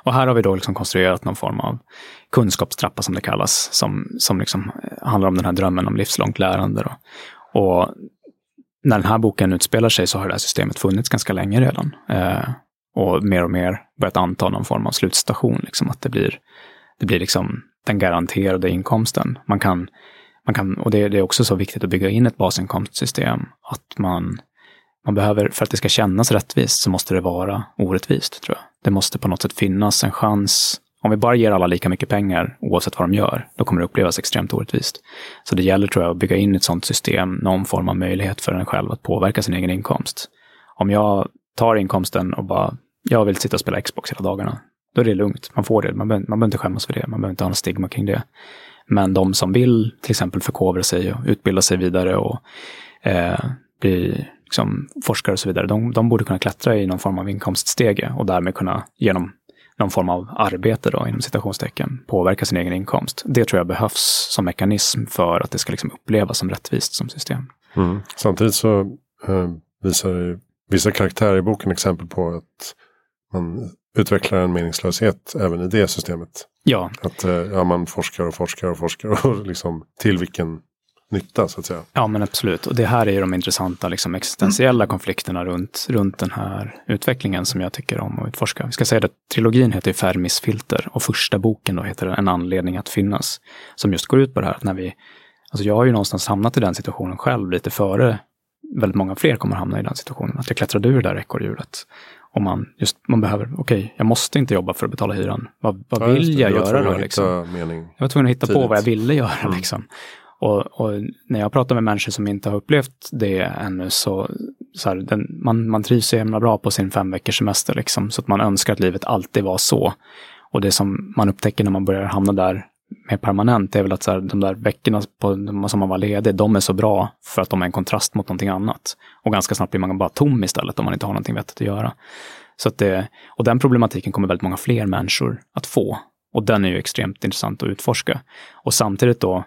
Och här har vi då liksom konstruerat någon form av kunskapstrappa som det kallas, som, som liksom handlar om den här drömmen om livslångt lärande. Då. Och när den här boken utspelar sig så har det här systemet funnits ganska länge redan. Eh, och mer och mer börjat anta någon form av slutstation, liksom att det blir, det blir liksom den garanterade inkomsten. Man kan, man kan, och det, det är också så viktigt att bygga in ett basinkomstsystem, att man man behöver, för att det ska kännas rättvist så måste det vara orättvist, tror jag. Det måste på något sätt finnas en chans. Om vi bara ger alla lika mycket pengar, oavsett vad de gör, då kommer det upplevas extremt orättvist. Så det gäller, tror jag, att bygga in ett sådant system, någon form av möjlighet för en själv att påverka sin egen inkomst. Om jag tar inkomsten och bara, jag vill sitta och spela Xbox hela dagarna, då är det lugnt. Man får det, man behöver, man behöver inte skämmas för det, man behöver inte ha något stigma kring det. Men de som vill till exempel förkovra sig och utbilda sig vidare och eh, bli liksom, forskare och så vidare, de, de borde kunna klättra i någon form av inkomststege och därmed kunna genom någon form av arbete då, inom citationstecken, påverka sin egen inkomst. Det tror jag behövs som mekanism för att det ska liksom upplevas som rättvist som system. Mm. Samtidigt så eh, visar vissa karaktärer i boken exempel på att man utvecklar en meningslöshet även i det systemet. Ja. Att eh, ja, man forskar och forskar och forskar och [laughs] liksom till vilken nytta så att säga. Ja men absolut. Och det här är ju de intressanta liksom, existentiella mm. konflikterna runt, runt den här utvecklingen som jag tycker om att utforska. Vi ska säga att trilogin heter Fermis filter och första boken då heter En anledning att finnas. Som just går ut på det här att när vi, alltså jag har ju någonstans hamnat i den situationen själv lite före väldigt många fler kommer hamna i den situationen. Att jag klättrade ur det där ekorrhjulet. Och man, just, man behöver, okej, okay, jag måste inte jobba för att betala hyran. Vad, vad ja, vill jag göra då? Liksom? Jag var tvungen att hitta tidigt. på vad jag ville göra. Mm. Liksom. Och, och, när jag pratar med människor som inte har upplevt det ännu så, så här, den, man, man trivs så himla bra på sin fem veckors semester liksom, så att man önskar att livet alltid var så. Och det som man upptäcker när man börjar hamna där mer permanent, det är väl att så här, de där veckorna på, som man var ledig, de är så bra för att de är en kontrast mot någonting annat. Och ganska snabbt blir man bara tom istället om man inte har någonting vettigt att göra. Så att det, och den problematiken kommer väldigt många fler människor att få. Och den är ju extremt intressant att utforska. Och samtidigt då,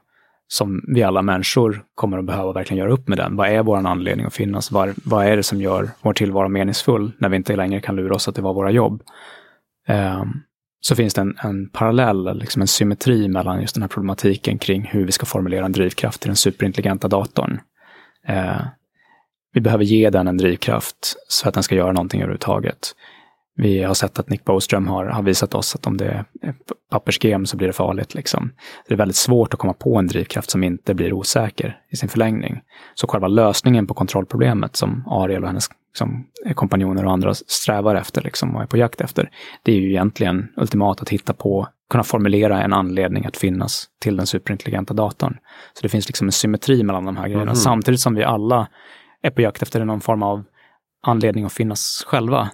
som vi alla människor kommer att behöva verkligen göra upp med den. Vad är vår anledning att finnas? Var, vad är det som gör vår tillvaro meningsfull när vi inte längre kan lura oss att det var våra jobb? Um, så finns det en, en parallell, liksom en symmetri mellan just den här problematiken kring hur vi ska formulera en drivkraft till den superintelligenta datorn. Uh, vi behöver ge den en drivkraft så att den ska göra någonting överhuvudtaget. Vi har sett att Nick Boström har, har visat oss att om det är pappersgem så blir det farligt. Liksom. Det är väldigt svårt att komma på en drivkraft som inte blir osäker i sin förlängning. Så själva lösningen på kontrollproblemet som Ariel och hennes liksom, kompanjoner och andra strävar efter liksom, och är på jakt efter, det är ju egentligen ultimat att hitta på, kunna formulera en anledning att finnas till den superintelligenta datorn. Så det finns liksom en symmetri mellan de här grejerna, mm. samtidigt som vi alla är på jakt efter någon form av anledning att finnas själva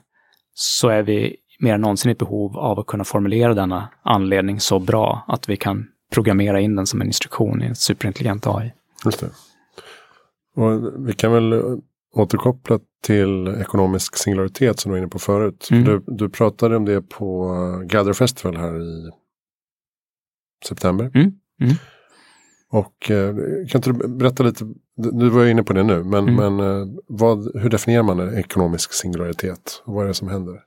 så är vi mer än någonsin i behov av att kunna formulera denna anledning så bra att vi kan programmera in den som en instruktion i en superintelligent AI. Just det. Och vi kan väl återkoppla till ekonomisk singularitet som du var inne på förut. Mm. Du, du pratade om det på Gather Festival här i september. Mm. Mm. Och eh, kan inte du berätta lite, du var inne på det nu, men, mm. men eh, vad, hur definierar man ekonomisk singularitet? Vad är det som händer?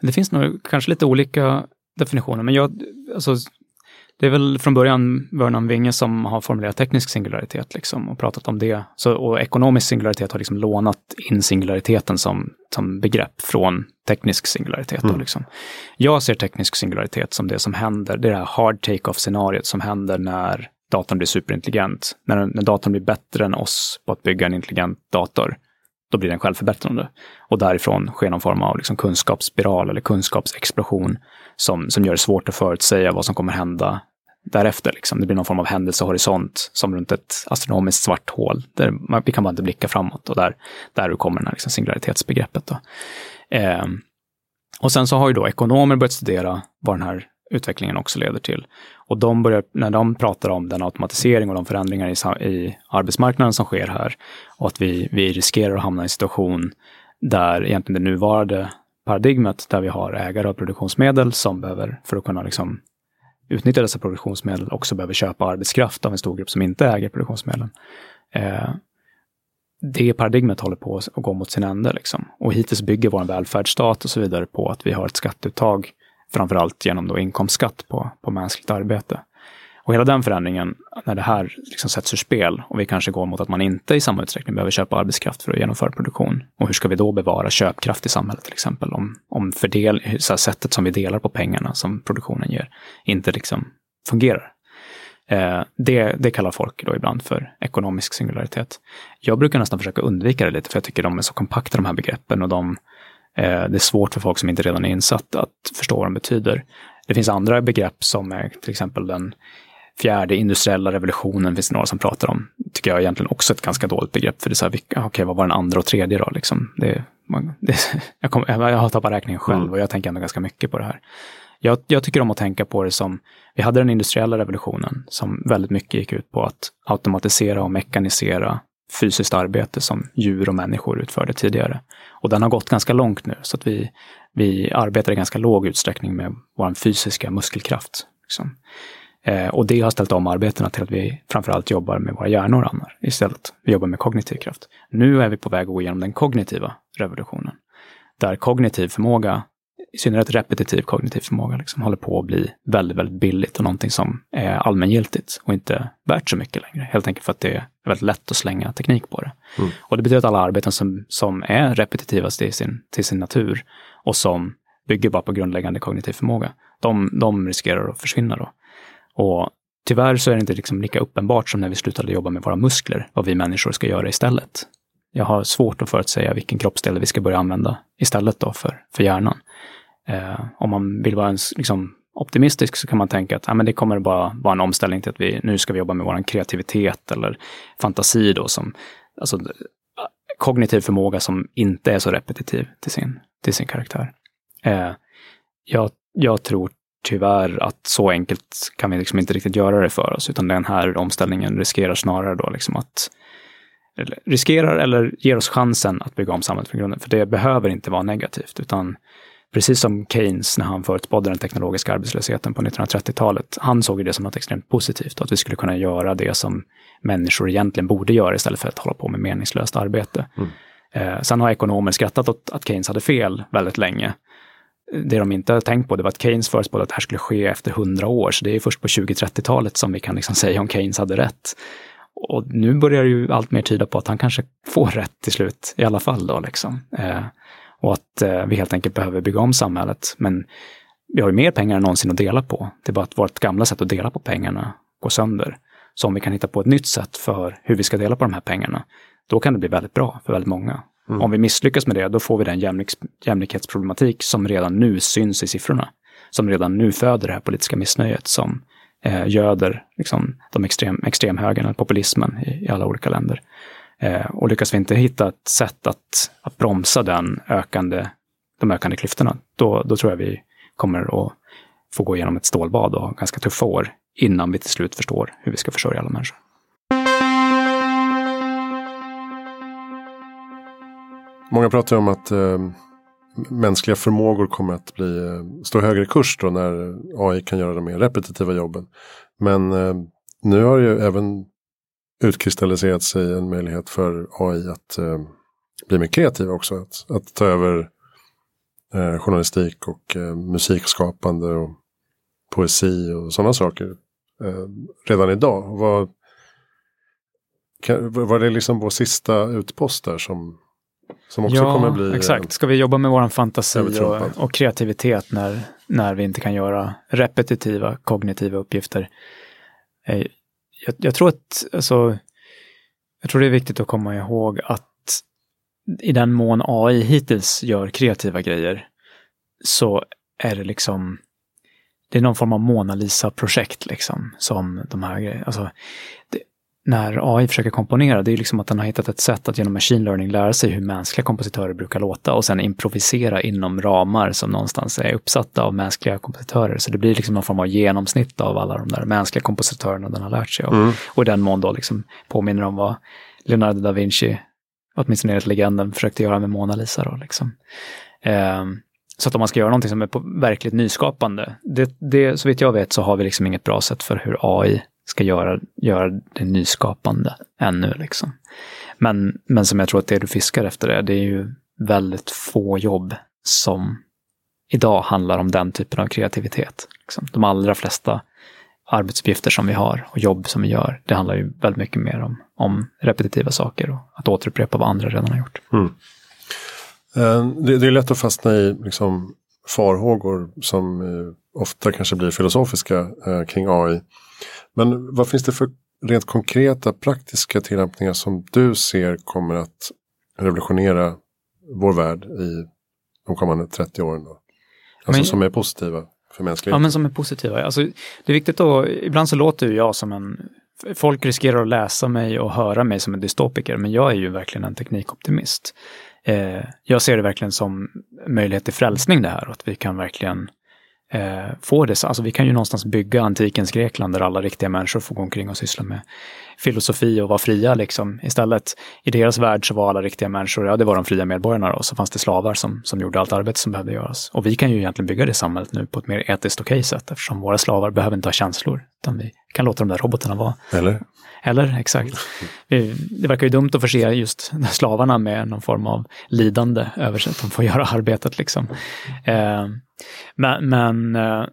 Det finns nog kanske lite olika definitionen, men jag, alltså, det är väl från början Vernon Winge som har formulerat teknisk singularitet liksom, och pratat om det. Så, och ekonomisk singularitet har liksom lånat in singulariteten som, som begrepp från teknisk singularitet. Mm. Då, liksom. Jag ser teknisk singularitet som det som händer, det det här hard take-off-scenariot som händer när datorn blir superintelligent. När, när datorn blir bättre än oss på att bygga en intelligent dator, då blir den självförbättrande. Och därifrån sker någon form av liksom kunskapsspiral eller kunskapsexplosion som, som gör det svårt att förutsäga vad som kommer hända därefter. Liksom. Det blir någon form av händelsehorisont som runt ett astronomiskt svart hål. Där man, vi kan bara inte blicka framåt och där, där kommer det här liksom singularitetsbegreppet. Då. Eh, och sen så har ju då ekonomer börjat studera vad den här utvecklingen också leder till. Och de börjar, när de pratar om den automatisering och de förändringar i, i arbetsmarknaden som sker här och att vi, vi riskerar att hamna i en situation där egentligen det nuvarande paradigmet där vi har ägare av produktionsmedel som behöver, för att kunna liksom utnyttja dessa produktionsmedel, också behöver köpa arbetskraft av en stor grupp som inte äger produktionsmedlen. Eh, det paradigmet håller på att gå mot sin ände. Liksom. Och hittills bygger vår välfärdsstat och så vidare på att vi har ett skatteuttag framförallt genom då inkomstskatt på, på mänskligt arbete. Och hela den förändringen, när det här liksom sätts ur spel och vi kanske går mot att man inte i samma utsträckning behöver köpa arbetskraft för att genomföra produktion. Och hur ska vi då bevara köpkraft i samhället till exempel? Om, om fördel, så sättet som vi delar på pengarna som produktionen ger inte liksom fungerar. Eh, det, det kallar folk då ibland för ekonomisk singularitet. Jag brukar nästan försöka undvika det lite för jag tycker de är så kompakta de här begreppen och de det är svårt för folk som inte redan är insatta att förstå vad de betyder. Det finns andra begrepp som är till exempel den fjärde industriella revolutionen finns det några som pratar om. Tycker jag egentligen också ett ganska dåligt begrepp. För det är så här, okej, okay, vad var den andra och tredje då? Liksom? Det, man, [laughs] det, jag, kom, jag har tappat räkningen själv mm. och jag tänker ändå ganska mycket på det här. Jag, jag, tycker om att tänka på det som, vi hade den industriella revolutionen som väldigt mycket gick ut på att automatisera och mekanisera fysiskt arbete som djur och människor utförde tidigare. Och den har gått ganska långt nu, så att vi, vi arbetar i ganska låg utsträckning med vår fysiska muskelkraft. Liksom. Eh, och det har ställt om arbetena till att vi framförallt jobbar med våra hjärnor annars, istället. Vi jobbar med kognitiv kraft. Nu är vi på väg att gå igenom den kognitiva revolutionen, där kognitiv förmåga i synnerhet repetitiv kognitiv förmåga liksom, håller på att bli väldigt, väldigt billigt och någonting som är allmängiltigt och inte värt så mycket längre. Helt enkelt för att det är väldigt lätt att slänga teknik på det. Mm. Och det betyder att alla arbeten som, som är repetitiva till sin, till sin natur och som bygger bara på grundläggande kognitiv förmåga, de, de riskerar att försvinna då. Och tyvärr så är det inte liksom lika uppenbart som när vi slutade jobba med våra muskler, vad vi människor ska göra istället. Jag har svårt att förutsäga vilken kroppsdel vi ska börja använda istället då för, för hjärnan. Eh, om man vill vara en, liksom, optimistisk så kan man tänka att ja, men det kommer bara vara en omställning till att vi nu ska vi jobba med vår kreativitet eller fantasi då som alltså, eh, kognitiv förmåga som inte är så repetitiv till sin, till sin karaktär. Eh, jag, jag tror tyvärr att så enkelt kan vi liksom inte riktigt göra det för oss, utan den här omställningen riskerar snarare då liksom att eller, riskerar eller ger oss chansen att bygga om samhället från grunden. För det behöver inte vara negativt, utan Precis som Keynes när han förutspådde den teknologiska arbetslösheten på 1930-talet. Han såg det som något extremt positivt, att vi skulle kunna göra det som människor egentligen borde göra istället för att hålla på med meningslöst arbete. Mm. Eh, sen har ekonomer skrattat åt att Keynes hade fel väldigt länge. Det de inte har tänkt på det var att Keynes förutspådde att det här skulle ske efter hundra år, så det är först på 20-30-talet som vi kan liksom [laughs] säga om Keynes hade rätt. Och nu börjar ju allt mer tyda på att han kanske får rätt till slut i alla fall. Då, liksom. Eh, och att eh, vi helt enkelt behöver bygga om samhället. Men vi har ju mer pengar än någonsin att dela på. Det är bara att vårt gamla sätt att dela på pengarna går sönder. Så om vi kan hitta på ett nytt sätt för hur vi ska dela på de här pengarna, då kan det bli väldigt bra för väldigt många. Mm. Om vi misslyckas med det, då får vi den jämlik jämlikhetsproblematik som redan nu syns i siffrorna. Som redan nu föder det här politiska missnöjet som eh, göder liksom, de extrem, extremhögern, populismen i, i alla olika länder. Eh, och lyckas vi inte hitta ett sätt att, att bromsa den ökande, de ökande klyftorna, då, då tror jag vi kommer att få gå igenom ett stålbad och ha ganska tuffa år innan vi till slut förstår hur vi ska försörja alla människor. Många pratar om att eh, mänskliga förmågor kommer att bli, eh, stå högre kurs då när AI kan göra de mer repetitiva jobben. Men eh, nu har ju även utkristalliserat sig en möjlighet för AI att eh, bli mer kreativ också. Att, att ta över eh, journalistik och eh, musikskapande och poesi och sådana saker eh, redan idag. Kan, var det liksom vår sista utpost där som, som också ja, kommer bli... exakt. Ska vi jobba med vår fantasi och, och, kreativitet när, när vi inte kan göra repetitiva kognitiva uppgifter? Jag, jag, tror att, alltså, jag tror det är viktigt att komma ihåg att i den mån AI hittills gör kreativa grejer så är det liksom det är någon form av Mona Lisa-projekt liksom som de här grejerna. Alltså, det, när AI försöker komponera, det är liksom att den har hittat ett sätt att genom machine learning lära sig hur mänskliga kompositörer brukar låta och sen improvisera inom ramar som någonstans är uppsatta av mänskliga kompositörer. Så det blir liksom någon form av genomsnitt av alla de där mänskliga kompositörerna den har lärt sig av. Mm. Och i den mån då liksom påminner om vad Leonardo da Vinci, åtminstone enligt legenden, försökte göra med Mona Lisa. Då, liksom. Um, så att om man ska göra någonting som är verkligt nyskapande, det, det, så vitt jag vet så har vi liksom inget bra sätt för hur AI ska göra, göra det nyskapande ännu. Liksom. Men, men som jag tror att det du fiskar efter är, det är ju väldigt få jobb som idag handlar om den typen av kreativitet. Liksom. De allra flesta arbetsuppgifter som vi har och jobb som vi gör, det handlar ju väldigt mycket mer om, om repetitiva saker och att återupprepa vad andra redan har gjort. Mm. Eh, det, det, är lätt att fastna i liksom, farhågor som eh, ofta kanske blir filosofiska eh, kring AI. Men vad finns det för rent konkreta praktiska tillämpningar som du ser kommer att revolutionera vår värld i de kommande 30 åren? Då? Alltså men, som är positiva för mänskligheten. Ja, men som är positiva. Alltså, det är viktigt att, ibland så låter jag som en, folk riskerar att läsa mig och höra mig som en dystopiker, men jag är ju verkligen en teknikoptimist. Eh, jag ser det verkligen som möjlighet till frälsning det här att vi kan verkligen eh, få det. Alltså vi kan ju någonstans bygga antikens Grekland där alla riktiga människor får gå omkring och syssla med filosofi och vara fria liksom. Istället, i deras värld så var alla riktiga människor, ja det var de fria medborgarna då, så fanns det slavar som, som gjorde allt arbete som behövde göras. Och vi kan ju egentligen bygga det samhället nu på ett mer etiskt okej sätt eftersom våra slavar behöver inte ha känslor, utan vi kan låta de där robotarna vara. Eller? Eller, exakt. Det verkar ju dumt att förse just slavarna med någon form av lidande över sig, att de får göra arbetet liksom. Eh, men, men eh,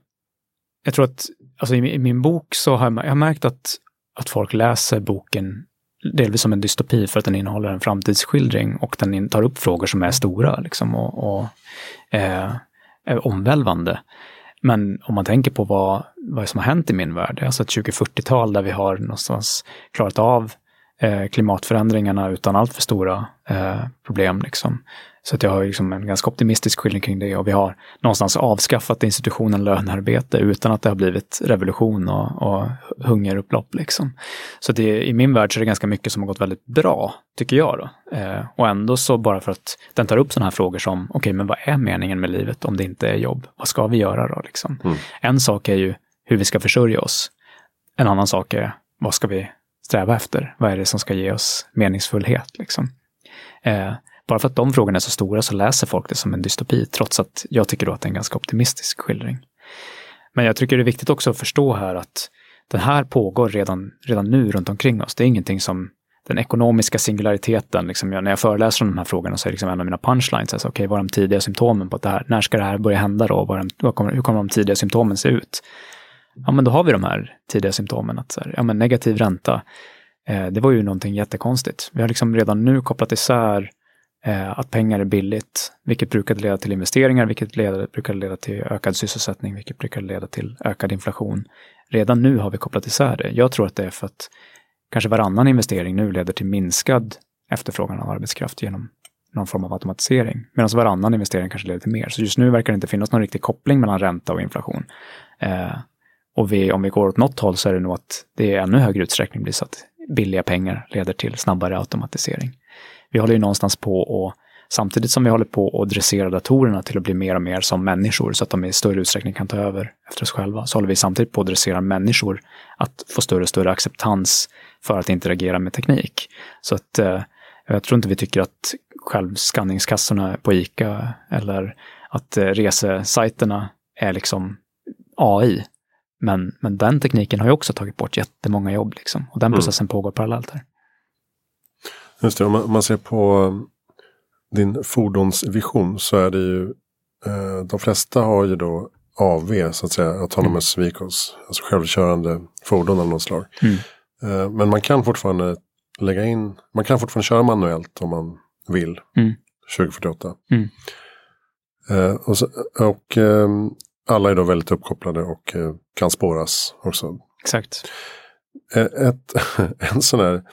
jag tror att alltså i, min bok så har jag, märkt att, att folk läser boken delvis som en dystopi för att den innehåller en framtidsskildring och den tar upp frågor som är stora liksom, och, och eh, är omvälvande. Men om man tänker på vad, vad som har hänt i min värld, alltså ett 2040-tal där vi har någonstans klarat av eh, klimatförändringarna utan allt för stora eh, problem. Liksom. Så att jag har liksom en ganska optimistisk skildring kring det och vi har någonstans avskaffat institutionen lönearbete utan att det har blivit revolution och, och hungerupplopp. Liksom. Så det, i min värld så är det ganska mycket som har gått väldigt bra, tycker jag. Då. Eh, och ändå så bara för att den tar upp sådana här frågor som, okej, okay, men vad är meningen med livet om det inte är jobb? Vad ska vi göra då? Liksom? Mm. En sak är ju hur vi ska försörja oss. En annan sak är, vad ska vi sträva efter? Vad är det som ska ge oss meningsfullhet? Liksom? Eh, bara för att de frågorna är så stora så läser folk det som en dystopi, trots att jag tycker då att det är en ganska optimistisk skildring. Men jag tycker det är viktigt också att förstå här att det här pågår redan, redan nu runt omkring oss. Det är ingenting som den ekonomiska singulariteten, liksom, när jag föreläser om de här frågorna så är liksom en av mina punchlines, alltså, okej, okay, vad är de tidiga symptomen på det här? När ska det här börja hända då? Vad, vad kommer, hur kommer de tidiga symptomen se ut? Ja, men då har vi de här tidiga symptomen, att så här, ja, men negativ ränta, eh, det var ju någonting jättekonstigt. Vi har liksom redan nu kopplat isär Eh, att pengar är billigt, vilket brukar leda till investeringar, vilket leder, brukar leda till ökad sysselsättning, vilket brukar leda till ökad inflation. Redan nu har vi kopplat isär det. Jag tror att det är för att kanske varannan investering nu leder till minskad efterfrågan av arbetskraft genom någon form av automatisering. Medan varannan investering kanske leder till mer. Så just nu verkar det inte finnas någon riktig koppling mellan ränta och inflation. Eh, och vi, om vi går åt något håll så är det nog att det i ännu högre utsträckning blir så att billiga pengar leder till snabbare automatisering vi håller ju någonstans på och samtidigt som vi håller på att dressera datorerna till att bli mer och mer som människor så att de i större utsträckning kan ta över efter oss själva, så håller vi samtidigt på att dressera människor att få större och större acceptans för att interagera med teknik. Så att eh, jag tror inte vi tycker att självskanningskassorna på ICA eller att eh, resesajterna är liksom AI. Men, men den tekniken har ju också tagit bort jättemånga jobb liksom. Och den mm. processen mm. pågår parallellt här. Just det, om man, om man ser på din fordonsvision så är det ju eh, de flesta har ju då AV, så att säga, autonomous Mm. vehicles, alltså självkörande fordon av något slag. Mm. Eh, Men man kan fortfarande lägga in, man kan fortfarande köra manuellt om man vill. Mm. 2048. Mm. Eh, och så, och ehm, alla är då väldigt uppkopplade och kan spåras också. Exakt. Ett, [laughs] en sån här,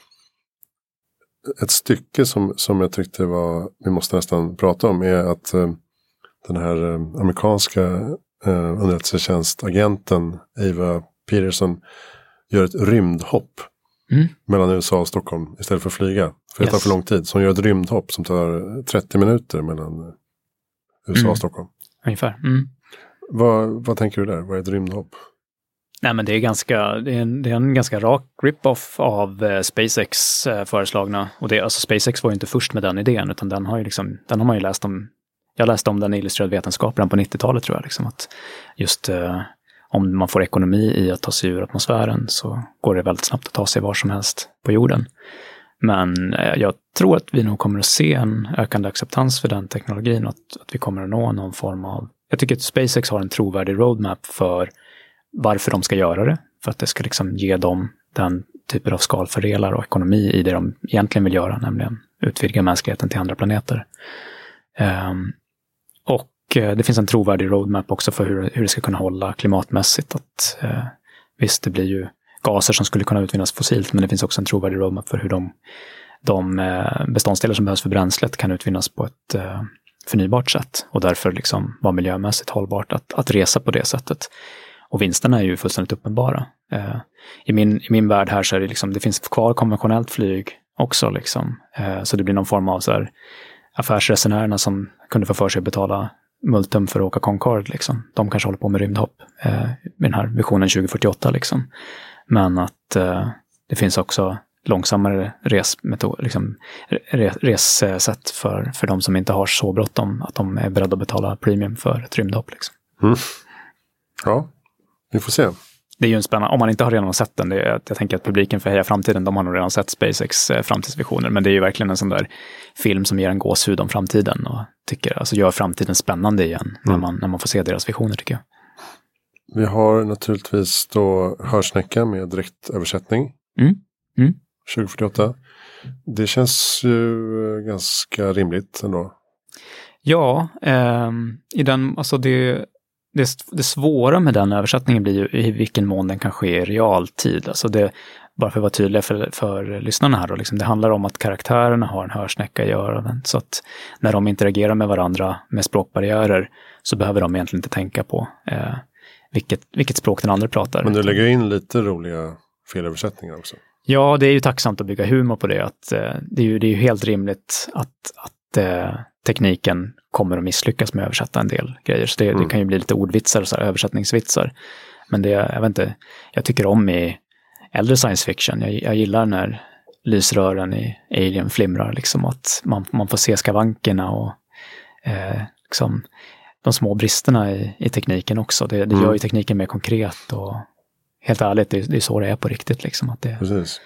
ett stycke som, som jag tyckte var, vi måste nästan prata om, är att eh, den här eh, amerikanska eh, underrättelsetjänstagenten Ava Peterson gör ett rymdhopp Mm. mellan USA och Stockholm istället för att flyga. För det tar Yes. för lång tid. Så hon gör ett rymdhopp som tar 30 minuter mellan USA Mm. och Stockholm. Ungefär. Mm. Vad, vad tänker du där? Vad är ett rymdhopp? Nej, men det är, ganska, det är, en, det är en ganska rak rip-off av eh, SpaceX eh, föreslagna. Och det, alltså SpaceX var ju inte först med den idén, utan den har, ju liksom, den har man ju läst om. Jag läste om den i Illustrerad vetenskap redan på 90-talet tror jag. Liksom, att just eh, om man får ekonomi i att ta sig ur atmosfären så går det väldigt snabbt att ta sig var som helst på jorden. Men eh, jag tror att vi nog kommer att se en ökande acceptans för den teknologin och att, att vi kommer att nå någon form av... Jag tycker att SpaceX har en trovärdig roadmap för varför de ska göra det. För att det ska liksom ge dem den typen av skalfördelar och ekonomi i det de egentligen vill göra, nämligen utvidga mänskligheten till andra planeter. Um, och eh, det finns en trovärdig roadmap också för hur, hur det ska kunna hålla klimatmässigt. Att, uh, visst, det blir ju gaser som skulle kunna utvinnas fossilt, men det finns också en trovärdig roadmap för hur de, de eh, beståndsdelar som behövs för bränslet kan utvinnas på ett uh, förnybart sätt och därför liksom vara miljömässigt hållbart att, att resa på det sättet. Och vinsterna är ju fullständigt uppenbara. Eh, i, min, I min värld här så är det liksom, det finns kvar konventionellt flyg också liksom. Eh, så det blir någon form av så här, affärsresenärerna som kunde få för sig att betala multum för att åka Concorde liksom. De kanske håller på med rymdhopp eh, med den här visionen 2048 liksom. Men att eh, det finns också långsammare resmetod, liksom, re, ressätt för, för de som inte har så bråttom att de är beredda att betala premium för ett rymdhopp. Liksom. Mm. Ja, vi får se. Det är ju en spännande, om man inte har redan sett den, det är, jag tänker att publiken för Heja Framtiden, de har nog redan sett SpaceX eh, framtidsvisioner, men det är ju verkligen en sån där film som ger en gåshud om framtiden och tycker, alltså gör framtiden spännande igen när, man, när man får se deras visioner tycker jag. Vi har naturligtvis då Hörsnäcka med direktöversättning. Mm. Mm. 2048. Det känns ju eh, ganska rimligt ändå. Ja, ehm, i den, alltså det, det, det svåra med den översättningen blir ju i vilken mån den kan ske i realtid. Alltså det, bara för att vara tydlig för, för lyssnarna här, då, liksom, det handlar om att karaktärerna har en hörsnäcka i öronen. Så att när de interagerar med varandra med språkbarriärer så behöver de egentligen inte tänka på eh, vilket, vilket språk den andra pratar. Men du lägger in lite roliga felöversättningar också. Ja, det är ju tacksamt att bygga humor på det. Att, eh, det, är ju, det är ju helt rimligt att, att eh, tekniken kommer att misslyckas med att översätta en del grejer. Så det, Mm. det kan ju bli lite ordvitsar och så här, översättningsvitsar. Men det, jag vet inte, jag tycker om i äldre science fiction. Jag, jag gillar när lysrören i Alien flimrar, liksom att man, man får se skavankerna och eh, liksom, de små bristerna i, i tekniken också. Det, det Mm. gör ju tekniken mer konkret och helt ärligt, det, det är så det är på riktigt. Liksom, att det, Precis.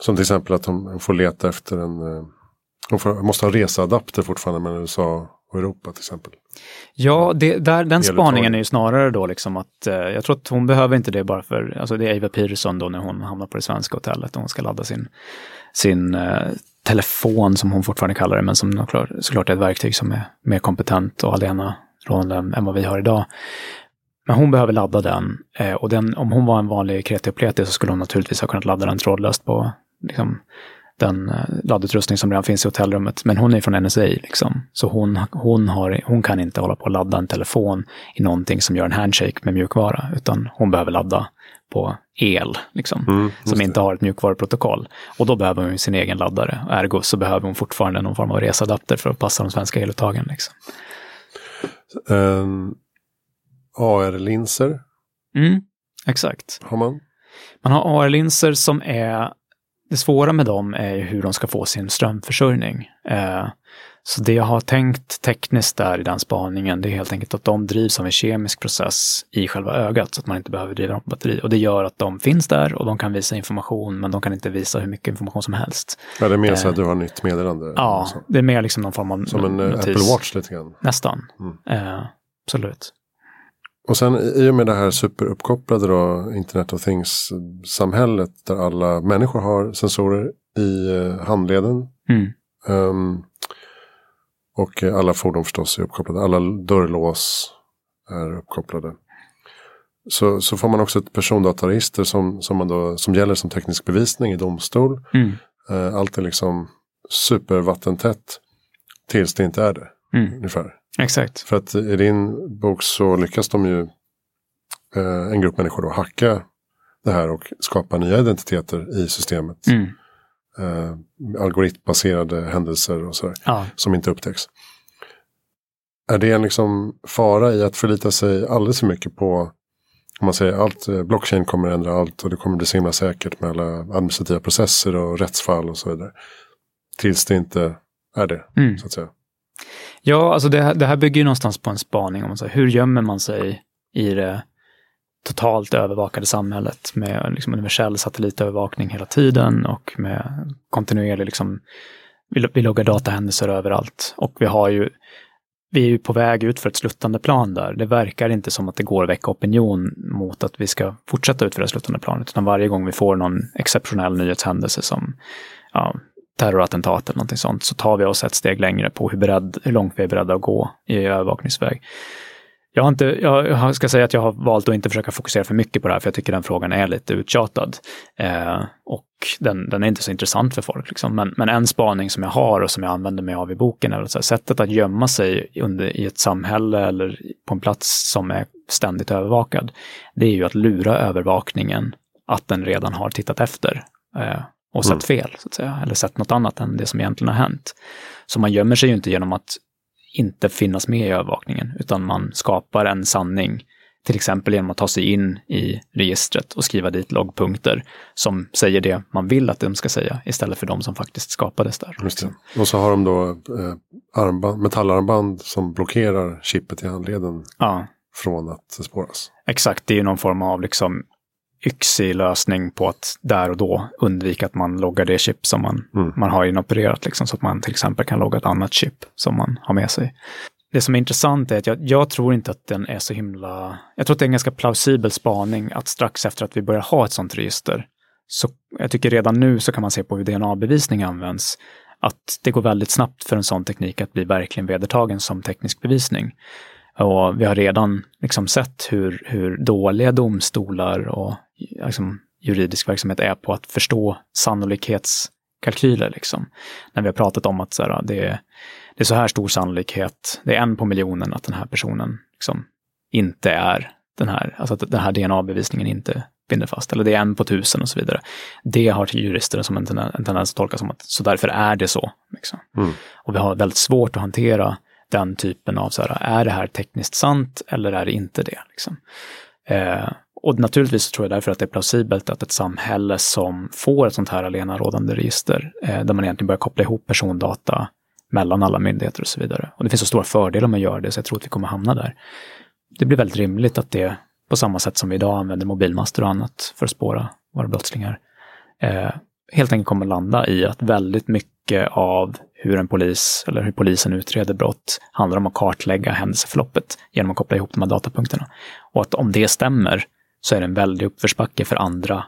Som till exempel att de får leta efter en... De får, måste ha reseadapter fortfarande mellan USA och Europa till exempel. Ja, det, där, den spaningen är ju snarare då liksom att eh, jag tror att hon behöver inte det bara för, alltså det är Eva Peterson då när hon hamnar på det svenska hotellet och hon ska ladda sin, sin eh, telefon som hon fortfarande kallar det, men som såklart, är ett verktyg som är mer kompetent och alena rådande än vad vi har idag. Men hon behöver ladda den eh, och den, om hon var en vanlig kreti så skulle hon naturligtvis ha kunnat ladda den trådlöst på liksom, den eh, laddutrustning som redan finns i hotellrummet. Men hon är från NSA, liksom. så hon, hon, har, hon kan inte hålla på att ladda en telefon i någonting som gör en handshake med mjukvara, utan hon behöver ladda på el, liksom, Mm, som det. inte har ett mjukvaruprotokoll. Och då behöver hon sin egen laddare. Ergo så behöver hon fortfarande någon form av resadapter för att passa de svenska eluttagen. Liksom. Um, AR-linser Mm, exakt. har man. Man har AR-linser som är... Det svåra med dem är hur de ska få sin strömförsörjning. Eh, så det jag har tänkt tekniskt där i den spaningen, det är helt enkelt att de drivs av en kemisk process i själva ögat, så att man inte behöver driva dem på batteri. Och det gör att de finns där och de kan visa information, men de kan inte visa hur mycket information som helst. Ja, det är mer så Eh, att du har nytt meddelande. Ja, det är mer liksom någon form av Som en eh, notis. Apple Watch lite grann. Nästan. Mm. Eh, absolut. Och sen i och med det här superuppkopplade då, Internet of Things-samhället där alla människor har sensorer i eh, handleden. Mm. Um, och alla fordon förstås är uppkopplade. Alla dörrlås är uppkopplade. Så, så får man också ett persondataregister som, som, man då, som gäller som teknisk bevisning i domstol. Mm. Uh, allt är liksom supervattentätt tills det inte är det. Mm. Ungefär. Exakt. För att i din bok så lyckas de ju eh, en grupp människor då hacka det här och skapa nya identiteter i systemet. Mm. Eh, algoritmbaserade händelser och sådär Ja. som inte upptäcks. Är det en liksom fara i att förlita sig alldeles för mycket på om man säger allt, eh, blockchain kommer ändra allt och det kommer bli så himla säkert med alla administrativa processer och rättsfall och så vidare. Tills det inte är det, Mm. så att säga. Ja, alltså det, här- det här bygger ju någonstans på en spaning om så här, hur gömmer man sig i det totalt övervakade samhället med liksom universell satellitövervakning hela tiden och med kontinuerlig, liksom, vi, vi loggar datahändelser överallt. Och vi har ju, vi är ju på väg ut för ett sluttande plan där. Det verkar inte som att det går att väcka opinion mot att vi ska fortsätta ut för det sluttande planet, utan varje gång vi får någon exceptionell nyhetshändelse som ja, terrorattentat eller någonting sånt, så tar vi oss ett steg längre på hur, beredd, hur långt vi är beredda att gå i övervakningsväg. Jag, har inte, jag ska säga att jag har valt att inte försöka fokusera för mycket på det här, för jag tycker den frågan är lite uttjatad. Eh, och den, den är inte så intressant för folk. Liksom. Men, men en spaning som jag har och som jag använder mig av i boken är att så här, sättet att gömma sig under, i ett samhälle eller på en plats som är ständigt övervakad, det är ju att lura övervakningen att den redan har tittat efter eh, och sett fel, så att säga, eller sett något annat än det som egentligen har hänt. Så man gömmer sig ju inte genom att inte finnas med i övervakningen, utan man skapar en sanning, till exempel genom att ta sig in i registret och skriva dit loggpunkter som säger det man vill att de ska säga, istället för de som faktiskt skapades där. Och så har de då eh, armband, metallarmband som blockerar chippet i handleden Ja, från att spåras. exakt. Det är ju någon form av liksom yxig lösning på att där och då undvika att man loggar det chip som man, Mm. man har inopererat, liksom, så att man till exempel kan logga ett annat chip som man har med sig. Det som är intressant är att jag, jag tror inte att den är så himla... Jag tror att det är en ganska plausibel spaning att strax efter att vi börjar ha ett sånt register, så jag tycker redan nu så kan man se på hur DNA-bevisning används, att det går väldigt snabbt för en sån teknik att bli verkligen vedertagen som teknisk bevisning. Och vi har redan liksom sett hur, hur dåliga domstolar och liksom, juridisk verksamhet är på att förstå sannolikhetskalkyler. Liksom. När vi har pratat om att så här, det, är, det är så här stor sannolikhet, det är en på miljonen att den här personen liksom, inte är den här, alltså att den här DNA-bevisningen inte binder fast, eller det är en på tusen och så vidare. Det har till jurister som en, tenden- en tendens att tolka som att så därför är det så. Liksom. Mm. Och vi har väldigt svårt att hantera den typen av, så här, är det här tekniskt sant eller är det inte det? Liksom. Eh, och naturligtvis tror jag därför att det är plausibelt att ett samhälle som får ett sånt här allenarådande register, eh, där man egentligen börjar koppla ihop persondata mellan alla myndigheter och så vidare. Och det finns så stora fördelar med att göra det, så jag tror att vi kommer hamna där. Det blir väldigt rimligt att det, på samma sätt som vi idag använder mobilmaster och annat för att spåra våra brottslingar, eh, helt enkelt kommer landa i att väldigt mycket av hur en polis eller hur polisen utreder brott handlar om att kartlägga händelseförloppet genom att koppla ihop de här datapunkterna. Och att om det stämmer så är det en väldig uppförsbacke för andra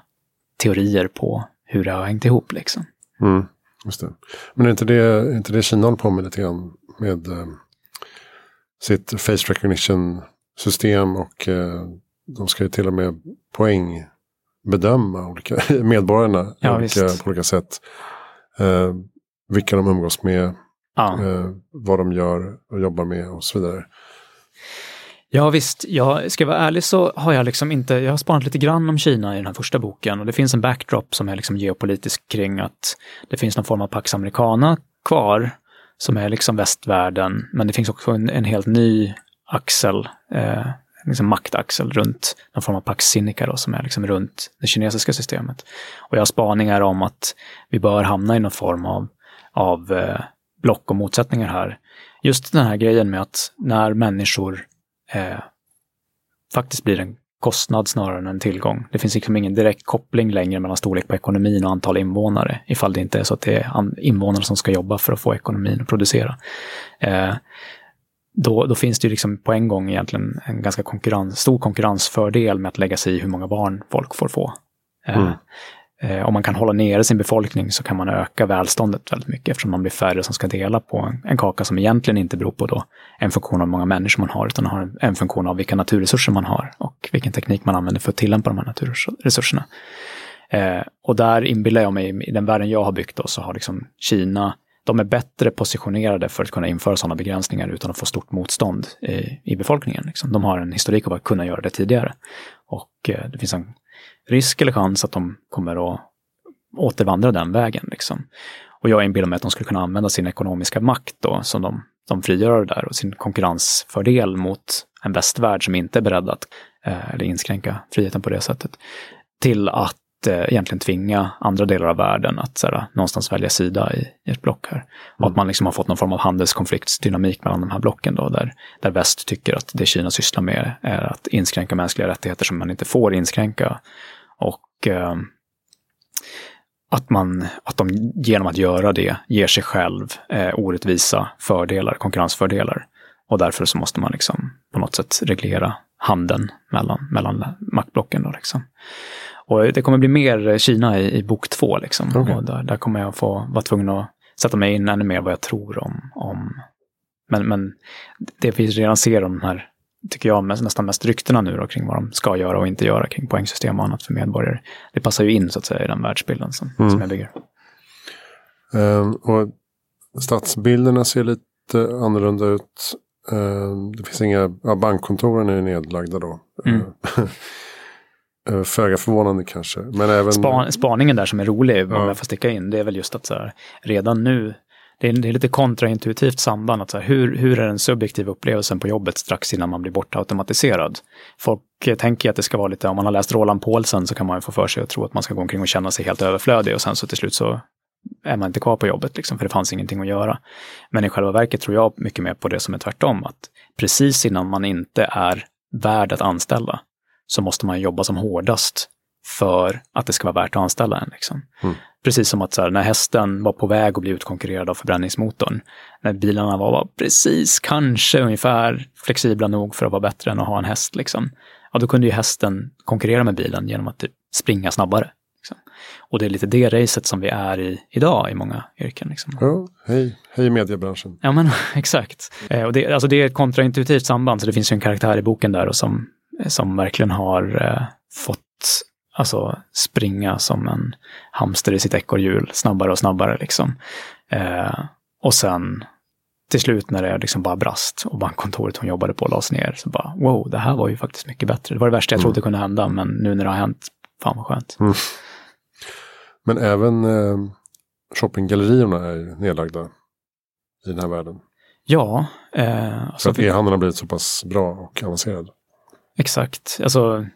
teorier på hur det har hängt ihop. Liksom. Mm, just det. Men är inte det, är inte det Kina håller på med lite grann? Med eh, sitt face recognition system och eh, de ska ju till och med poäng bedöma olika [laughs] medborgarna Ja, olika, visst. på olika sätt. Eh, vilka de umgås med, Ja. eh, vad de gör och jobbar med och så vidare. Ja visst, jag ska jag vara ärlig så har jag liksom inte, jag har spanat lite grann om Kina i den här första boken och det finns en backdrop som är liksom geopolitisk kring att det finns någon form av Pax Americana kvar som är liksom västvärlden, men det finns också en, en helt ny axel, eh, liksom maktaxel runt någon form av Pax Sinica då, som är liksom runt det kinesiska systemet. Och jag har spaningar om att vi bör hamna i någon form av, av eh, block och motsättningar här. Just den här grejen med att när människor eh, faktiskt blir en kostnad snarare än en tillgång. Det finns liksom ingen direkt koppling längre mellan storlek på ekonomin och antal invånare, ifall det inte är så att det är invånare som ska jobba för att få ekonomin att producera. Eh, då, då finns det ju liksom på en gång egentligen en ganska konkurrens, stor konkurrensfördel med att lägga sig i hur många barn folk får få. Eh, mm. Eh, om man kan hålla nere sin befolkning så kan man öka välståndet väldigt mycket eftersom man blir färre som ska dela på en, en kaka som egentligen inte beror på då en funktion av hur många människor man har utan har en, en funktion av vilka naturresurser man har och vilken teknik man använder för att tillämpa de här naturresurserna. Eh, och där inbillar jag mig, i den världen jag har byggt då, så har liksom Kina, de är bättre positionerade för att kunna införa sådana begränsningar utan att få stort motstånd i, i befolkningen. Liksom. De har en historik av att kunna göra det tidigare. Och eh, det finns en risk eller chans att de kommer att återvandra den vägen. Liksom. Och jag inbillar mig att de skulle kunna använda sin ekonomiska makt då, som de, de frigör där och sin konkurrensfördel mot en västvärld som inte är beredd att eh, eller inskränka friheten på det sättet, till att eh, egentligen tvinga andra delar av världen att så här, någonstans välja sida i, i ett block här. Och att man liksom har fått någon form av handelskonfliktsdynamik mellan de här blocken då, där, där väst tycker att det Kina sysslar med är att inskränka mänskliga rättigheter som man inte får inskränka. Och eh, att, man, att de genom att göra det ger sig själv eh, orättvisa fördelar, konkurrensfördelar. Och därför så måste man liksom på något sätt reglera handeln mellan, mellan maktblocken. Då liksom. Och det kommer bli mer Kina i, i bok två. Liksom. Okej. Och där, där kommer jag få vara tvungen att sätta mig in ännu mer vad jag tror om. om men, men det vi redan ser om de här, tycker jag, nästan mest ryktena nu då, kring vad de ska göra och inte göra kring poängsystem och annat för medborgare. Det passar ju in så att säga i den världsbilden som, Mm. som jag bygger. Ehm, och stadsbilderna ser lite annorlunda ut. Ehm, det finns inga, ja, bankkontoren är nedlagda då. Mm. [laughs] Uh, Föga förvånande kanske. Men även... Span, spaningen där som är rolig, om Ja. jag får sticka in, det är väl just att så här, redan nu, det är, det är lite kontraintuitivt samband. Att så här, hur, hur är den subjektiva upplevelsen på jobbet strax innan man blir bortautomatiserad? Folk eh, tänker att det ska vara lite, om man har läst Roland Paulsen så kan man ju få för sig att tro att man ska gå omkring och känna sig helt överflödig och sen så till slut så är man inte kvar på jobbet, liksom, för det fanns ingenting att göra. Men i själva verket tror jag mycket mer på det som är tvärtom, att precis innan man inte är värd att anställa så måste man jobba som hårdast för att det ska vara värt att anställa en. Liksom. Mm. Precis som att så här, när hästen var på väg att bli utkonkurrerad av förbränningsmotorn, när bilarna var, var precis, kanske ungefär flexibla nog för att vara bättre än att ha en häst, liksom. ja, då kunde ju hästen konkurrera med bilen genom att typ springa snabbare. Liksom. Och det är lite det racet som vi är i idag i många yrken. Liksom. Ja, hej, hej mediebranschen. Ja, men [laughs] exakt. Eh, och det, alltså det är ett kontraintuitivt samband, så det finns ju en karaktär i boken där och som, som verkligen har eh, fått alltså, springa som en hamster i sitt ekorrhjul snabbare och snabbare. Liksom. Eh, och sen till slut när det liksom bara brast och bankkontoret hon jobbade på lades ner, så bara wow, det här var ju faktiskt mycket bättre. Det var det värsta jag Mm. trodde kunde hända, men nu när det har hänt, fan vad skönt. Men även eh, shoppinggallerierna är nedlagda i den här världen. Ja, eh, För alltså, att e-handeln har blivit så pass bra och avancerad. Exakt. Alltså,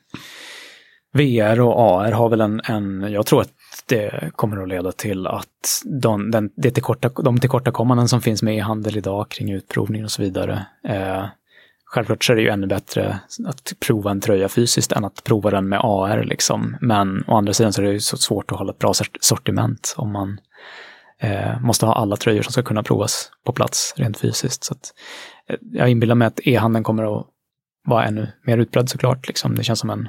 VR och AR har väl en, en, jag tror att det kommer att leda till att de, den, det tillkorta, de tillkortakommanden som finns med i handel idag kring utprovning och så vidare. Eh, självklart så är det ju ännu bättre att prova en tröja fysiskt än att prova den med AR liksom. Men å andra sidan så är det ju så svårt att hålla ett bra sortiment om man eh, måste ha alla tröjor som ska kunna provas på plats rent fysiskt. Så att, eh, jag inbillar mig att e-handeln kommer att vara ännu mer utbredd såklart. Liksom. Det känns som en,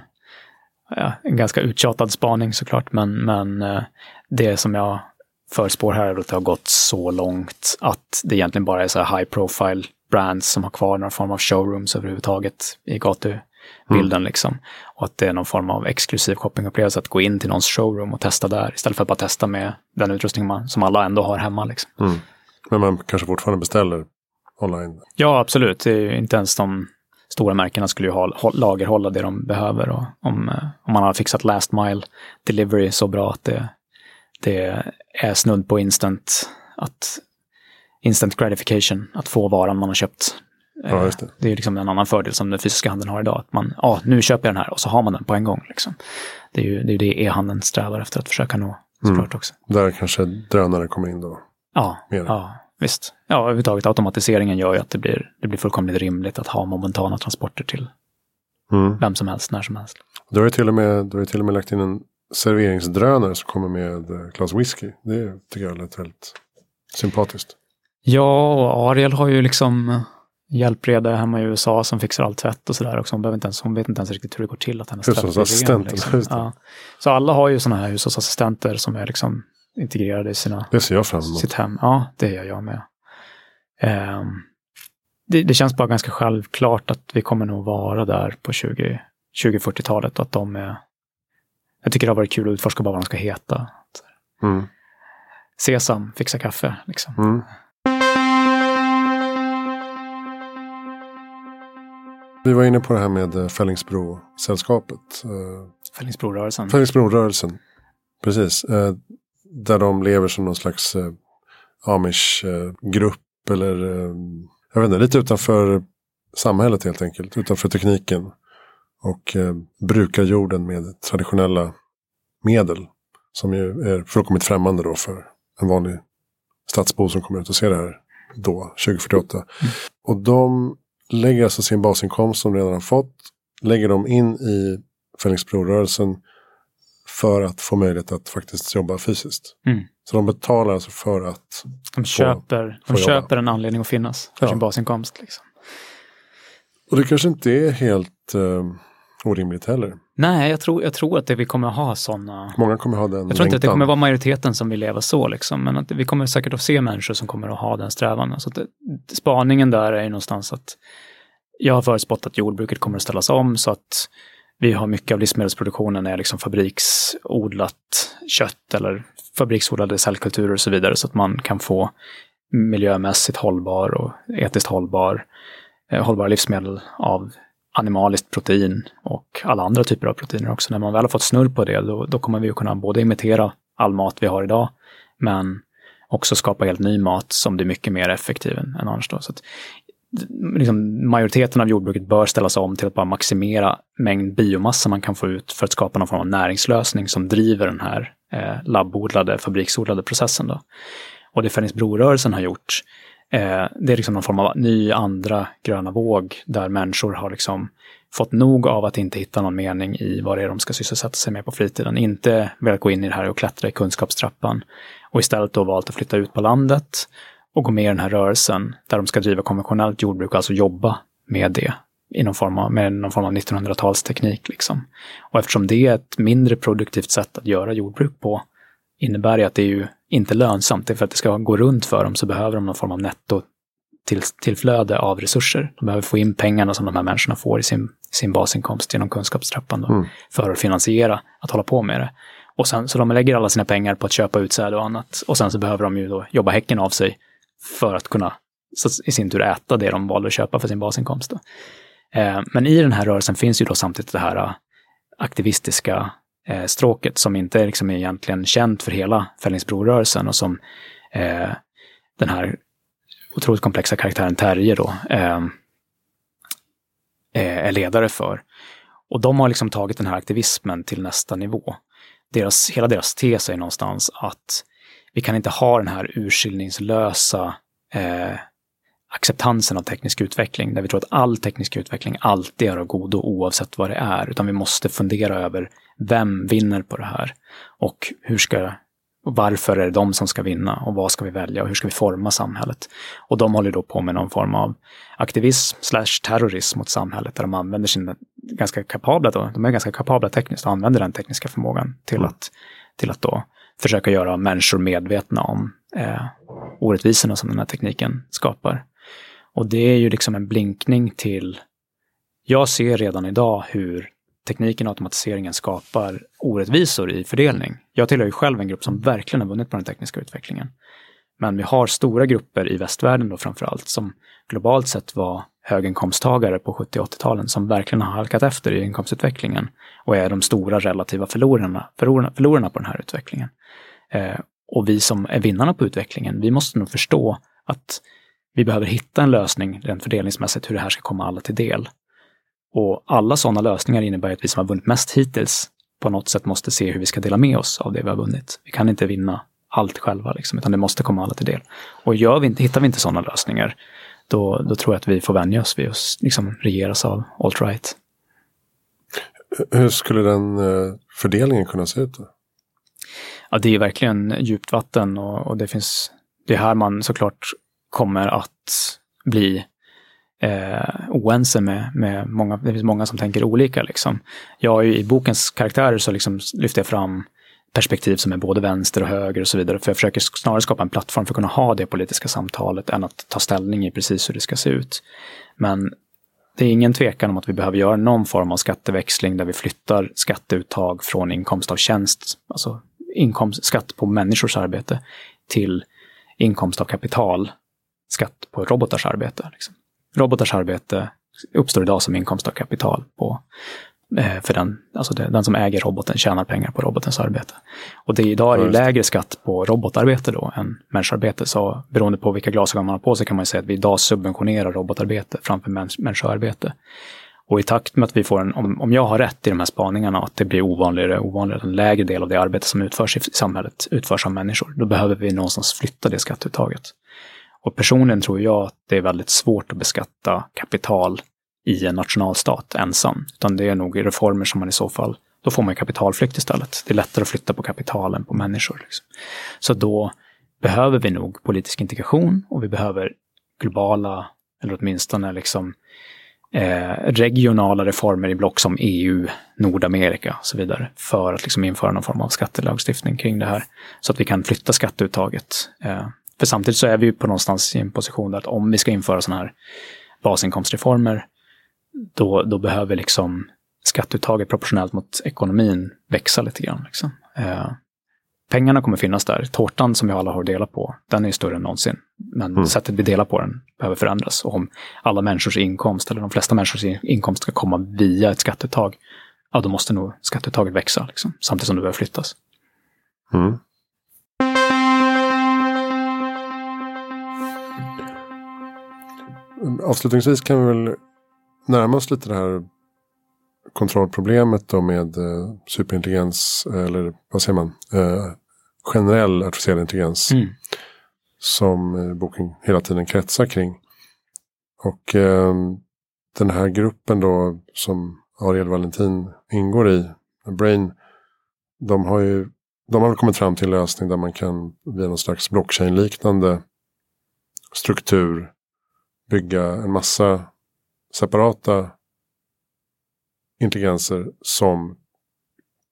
ja, en ganska uttjatad spaning såklart, men, men eh, det som jag förspår här är att det har gått så långt att det egentligen bara är så här high profile brands som har kvar någon form av showrooms överhuvudtaget i gatubilden. Liksom. Och att det är någon form av exklusiv shoppingupplevelse att gå in till någons showroom och testa där istället för att bara testa med den utrustning man, som alla ändå har hemma. Liksom. Mm. Men man kanske fortfarande beställer online. Ja, absolut. Det är ju inte ens de stora märkena skulle ju ha, hå- lagerhålla det de behöver. Och om, eh, om man har fixat last mile delivery så bra att det, det är snudd på instant, att, instant gratification, att få varan man har köpt. Eh, Ja, det. det är liksom en annan fördel som den fysiska handeln har idag. Att man, ja, nu köper jag den här och så har man den på en gång. Liksom. Det är ju det, är det e-handeln strävar efter att försöka nå, såklart också. Där kanske drönare kommer in då. Ja, ja visst. Ja, överhuvudtaget automatiseringen gör ju att det blir, det blir fullkomligt rimligt att ha momentana transporter till Mm. vem som helst, när som helst. Du har ju till och med, du har till och med lagt in en serveringsdrönare som kommer med eh, glas whisky. Det tycker jag lät väldigt sympatiskt. Ja, och Ariel har ju liksom hjälpreda hemma i USA som fixar all tvätt och sådär också. Hon, behöver inte ens, hon vet inte ens riktigt hur det går till att hennes tvätt blir ren. Liksom. Ja. Så alla har ju sådana här hushållsassistenter som är liksom integrerade i sina, Det ser jag fram emot. sitt hem. Ja, det gör jag med. Ehm, det, det känns bara ganska självklart att vi kommer nog vara där på 20 2040-talet. Att de är... Jag tycker det har varit kul att utforska bara vad de ska heta. Mm. Sesam, fixa kaffe. Liksom. Mm. Vi var inne på det här med eh, Fällingsbro-sällskapet. Eh, Fällingsbrorörelsen. Fällingsbro-rörelsen. Precis. Eh, där de lever som någon slags eh, amish-grupp. eller eh, jag vet inte, lite utanför samhället helt enkelt. Utanför tekniken. Och eh, brukar jorden med traditionella medel. Som ju är fullkomligt främmande då för en vanlig stadsbo som kommer ut och ser det här då, 2048. Och de lägger alltså sin basinkomst som de redan har fått. Lägger dem in i Fällingsbrorörelsen för att få möjlighet att faktiskt jobba fysiskt. Mm. Så de betalar alltså för att, De köper, få de jobba. köper en anledning att finnas för Ja. sin basinkomst. Liksom. och det kanske inte är helt eh, orimligt heller. Nej, jag tror, jag tror att det, vi kommer att ha sådana... Många kommer ha den Jag tror inte att det längtan. kommer vara majoriteten som vill leva så, liksom, men att vi kommer säkert att se människor som kommer att ha den strävan. Så att det, spaningen där är ju någonstans att jag har förutspått att jordbruket kommer att ställas om så att vi har mycket av livsmedelsproduktionen är liksom fabriksodlat kött eller fabriksodlade cellkulturer och så vidare så att man kan få miljömässigt hållbar och etiskt hållbar, eh, hållbara livsmedel av animaliskt protein och alla andra typer av proteiner också. När man väl har fått snurr på det, då, då kommer vi att kunna både imitera all mat vi har idag, men också skapa helt ny mat som blir mycket mer effektiv än, än annars. Då. Så att, liksom, majoriteten av jordbruket bör ställas om till att bara maximera mängd biomassa man kan få ut för att skapa någon form av näringslösning som driver den här eh, labbodlade, fabriksodlade processen. Då. Och det Fällingsbrorörelsen har gjort, eh, det är liksom någon form av ny andra gröna våg där människor har liksom fått nog av att inte hitta någon mening i vad det är de ska sysselsätta sig med på fritiden. Inte velat gå in i det här och klättra i kunskapstrappan. Och istället då valt att flytta ut på landet och gå med i den här rörelsen där de ska driva konventionellt jordbruk, alltså jobba med det i någon form av, med någon form av 1900-talsteknik. Liksom. Och eftersom det är ett mindre produktivt sätt att göra jordbruk på innebär det att det är ju inte lönsamt. Det är för att det ska gå runt för dem så behöver de någon form av netto till, tillflöde av resurser. De behöver få in pengarna som de här människorna får i sin, sin basinkomst genom kunskapstrappan då, Mm. för för att finansiera att hålla på med det. Och sen, så de lägger alla sina pengar på att köpa utsäde och annat. Och sen så behöver de ju då jobba häcken av sig för att kunna så i sin tur äta det de valde att köpa för sin basinkomst. Eh, men i den här rörelsen finns ju då samtidigt det här eh, aktivistiska eh, stråket som inte liksom är liksom egentligen känt för hela Fällingsbrorörelsen och som eh, den här otroligt komplexa karaktären Terje då eh, eh, är ledare för. Och de har liksom tagit den här aktivismen till nästa nivå. Deras, hela deras tes är någonstans att vi kan inte ha den här urskillningslösa eh, acceptansen av teknisk utveckling, där vi tror att all teknisk utveckling alltid är av godo oavsett vad det är, utan vi måste fundera över vem vinner på det här och hur ska och varför är det de som ska vinna och vad ska vi välja och hur ska vi forma samhället? Och de håller då på med någon form av aktivism slash terrorism mot samhället där de använder sin ganska kapabla, då, de är ganska kapabla tekniskt och använder den tekniska förmågan till, Mm. att, till att då försöka göra människor medvetna om eh, orättvisorna som den här tekniken skapar. Och det är ju liksom en blinkning till, jag ser redan idag hur tekniken och automatiseringen skapar orättvisor i fördelning. Jag tillhör ju själv en grupp som verkligen har vunnit på den tekniska utvecklingen. Men vi har stora grupper i västvärlden då framför allt som globalt sett var höginkomsttagare på 70 och 80-talen som verkligen har halkat efter i inkomstutvecklingen och är de stora relativa förlorarna, förlorarna, förlorarna på den här utvecklingen. Eh, och vi som är vinnarna på utvecklingen, vi måste nog förstå att vi behöver hitta en lösning rent fördelningsmässigt hur det här ska komma alla till del. Och alla sådana lösningar innebär att vi som har vunnit mest hittills på något sätt måste se hur vi ska dela med oss av det vi har vunnit. Vi kan inte vinna allt själva, liksom, utan det måste komma alla till del. Och gör vi inte, hittar vi inte sådana lösningar, då, då tror jag att vi får vänja oss vid att liksom, regeras av alt-right. Hur skulle den eh, fördelningen kunna se ut? Då? Ja, det är verkligen djupt vatten och, och det finns, det är här man såklart kommer att bli eh, oense med, med många, det finns många som tänker olika. Liksom. Jag i bokens karaktärer så liksom lyfter jag fram perspektiv som är både vänster och höger och så vidare. För jag försöker snarare skapa en plattform för att kunna ha det politiska samtalet än att ta ställning i precis hur det ska se ut. Men det är ingen tvekan om att vi behöver göra någon form av skatteväxling där vi flyttar skatteuttag från inkomst av tjänst, alltså inkomst, skatt på människors arbete, till inkomst av kapital, skatt på robotars arbete. Liksom. Robotars arbete uppstår idag som inkomst av kapital på för den, alltså den som äger roboten tjänar pengar på robotens arbete. Och det idag är det lägre skatt på robotarbete då än människoarbete. Så beroende på vilka glasögon man har på sig kan man säga att vi idag subventionerar robotarbete framför mäns människoarbete. Och i takt med att vi får en, om, om jag har rätt i de här spaningarna, att det blir ovanligare och ovanligare, en lägre del av det arbete som utförs i samhället utförs av människor, då behöver vi någonstans flytta det skatteuttaget. Och personligen tror jag att det är väldigt svårt att beskatta kapital i en nationalstat ensam. Utan det är nog reformer som man i så fall, då får man kapitalflykt istället. Det är lättare att flytta på kapital än på människor. Liksom. Så då behöver vi nog politisk integration och vi behöver globala, eller åtminstone liksom eh, regionala reformer i block som EU, Nordamerika och så vidare. För att liksom införa någon form av skattelagstiftning kring det här. Så att vi kan flytta skatteuttaget. Eh, för samtidigt så är vi ju på någonstans i en position där att om vi ska införa sådana här basinkomstreformer då, då behöver liksom skatteuttaget proportionellt mot ekonomin växa lite grann. Liksom. Eh, pengarna kommer finnas där. Tårtan som vi alla har att dela på, den är större än någonsin. Men mm. sättet vi delar på den behöver förändras. Och om alla människors inkomst, eller de flesta människors inkomst, ska komma via ett skatteuttag, ja då måste nog skatteuttaget växa, liksom, samtidigt som det behöver flyttas. Mm. Avslutningsvis kan vi väl närma oss lite det här kontrollproblemet då med eh, superintelligens, eller vad säger man, eh, generell artificiell intelligens. Mm. Som eh, boken hela tiden kretsar kring. Och eh, den här gruppen då som Ariel Valentin ingår i, Brain, de har ju de har kommit fram till en lösning där man kan via någon slags blockchain-liknande struktur bygga en massa separata intelligenser som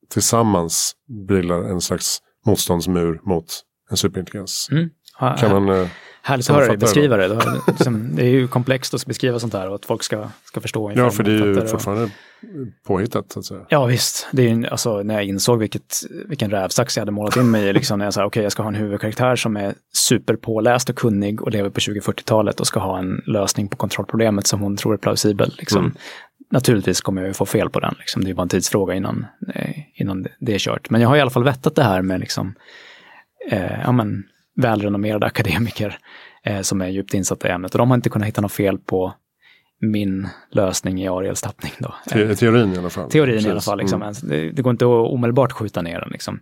tillsammans bildar en slags motståndsmur mot en superintelligens. Mm. Ha, kan man, eh, härligt att höra dig beskriva det. Det, liksom, det är ju komplext att beskriva sånt här och att folk ska, ska förstå. Ja, för det är ju fortfarande och... påhittat. Så att säga. Ja, visst. Det är, alltså, när jag insåg vilket, vilken rävsax jag hade målat in mig i, liksom, när jag sa okej, okay, jag ska ha en huvudkaraktär som är superpåläst och kunnig och lever på 2040-talet och ska ha en lösning på kontrollproblemet som hon tror är plausibel. Liksom. Mm. Naturligtvis kommer jag ju få fel på den. Liksom. Det är bara en tidsfråga innan, eh, innan det är kört. Men jag har i alla fall vettat det här med liksom, eh, ja, men, välrenommerade akademiker eh, som är djupt insatta i ämnet. Och de har inte kunnat hitta något fel på min lösning i Ariels tappning. Då. Te teorin i alla fall. Teorin Precis. i alla fall. Liksom. Mm. Det, det, går inte att omedelbart skjuta ner den. Liksom.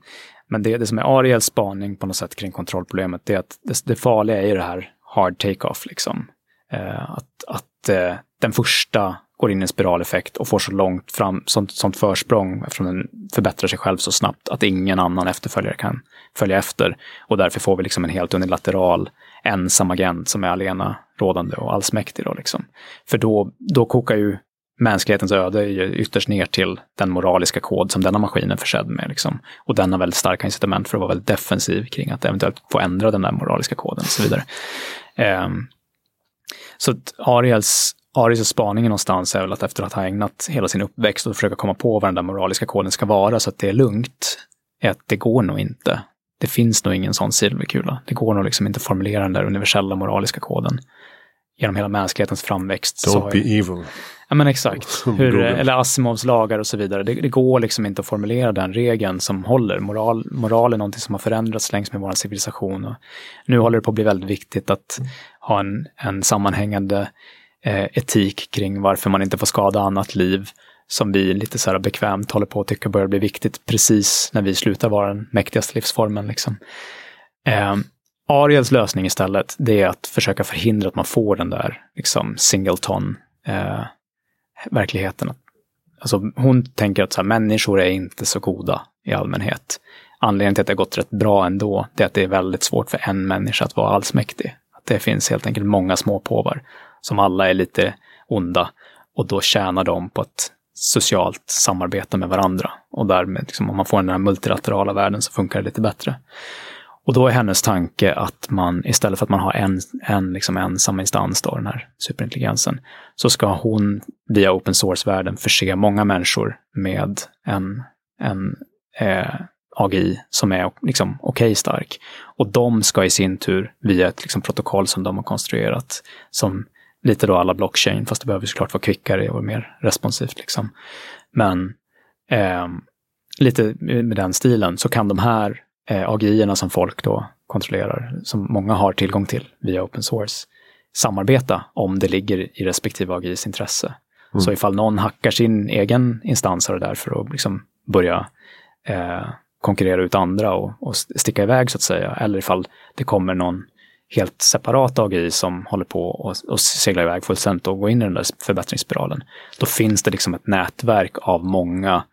Men det, det som är Ariels spaning på något sätt kring kontrollproblemet, det är att det, det farliga är ju det här hard take-off. Liksom. Eh, att att eh, den första går in i en spiraleffekt och får så långt fram, sånt, sånt försprång eftersom den förbättrar sig själv så snabbt att ingen annan efterföljare kan följa efter. Och därför får vi liksom en helt unilateral ensam agent som är alena rådande och allsmäktig. Då liksom. För då, då kokar ju mänsklighetens öde ytterst ner till den moraliska kod som denna maskin är försedd med. Liksom. Och den har väldigt starka incitament för att vara väldigt defensiv kring att eventuellt få ändra den där moraliska koden och så vidare. Um, så Ariels Aris spaning någonstans är väl att efter att ha ägnat hela sin uppväxt och försöka komma på vad den där moraliska koden ska vara så att det är lugnt, är att det går nog inte. Det finns nog ingen sån silverkula. Det går nog liksom inte att formulera den där universella moraliska koden. Genom hela mänsklighetens framväxt. Don't be evil. Ja men exakt. [laughs] Hur, eller Asimovs lagar och så vidare. Det, det, går liksom inte att formulera den regeln som håller. Moral, moral är någonting som har förändrats längs med vår civilisation. Och nu håller det på att bli väldigt viktigt att ha en, en sammanhängande Eh, etik kring varför man inte får skada annat liv som vi lite så här bekvämt håller på att tycka börjar bli viktigt precis när vi slutar vara den mäktigaste livsformen. Liksom. Eh, Ariels lösning istället, det är att försöka förhindra att man får den där liksom, singleton eh, verkligheten. Alltså, hon tänker att så här, människor är inte så goda i allmänhet. Anledningen till att det har gått rätt bra ändå, det är att det är väldigt svårt för en människa att vara allsmäktig. Att det finns helt enkelt många små påvar som alla är lite onda. Och då tjänar de på att socialt samarbeta med varandra. Och därmed, liksom, om man får den här multilaterala världen så funkar det lite bättre. Och då är hennes tanke att man istället för att man har en, en liksom ensam instans, då, den här superintelligensen, så ska hon via open source-världen förse många människor med en, en eh, AGI som är liksom okej okay stark. Och de ska i sin tur via ett liksom, protokoll som de har konstruerat, som lite då alla blockchain, fast det behöver såklart vara kvickare och mer responsivt. Liksom. Men eh, lite med den stilen så kan de här eh, AGI-erna som folk då kontrollerar, som många har tillgång till via open source, samarbeta om det ligger i respektive AGIs intresse. Mm. Så ifall någon hackar sin egen instans och där för att liksom börja eh, konkurrera ut andra och, och, sticka iväg så att säga, eller ifall det kommer någon helt separat AGI som håller på och, och seglar iväg fullständigt och går in i den där förbättringsspiralen. Då finns det liksom ett nätverk av många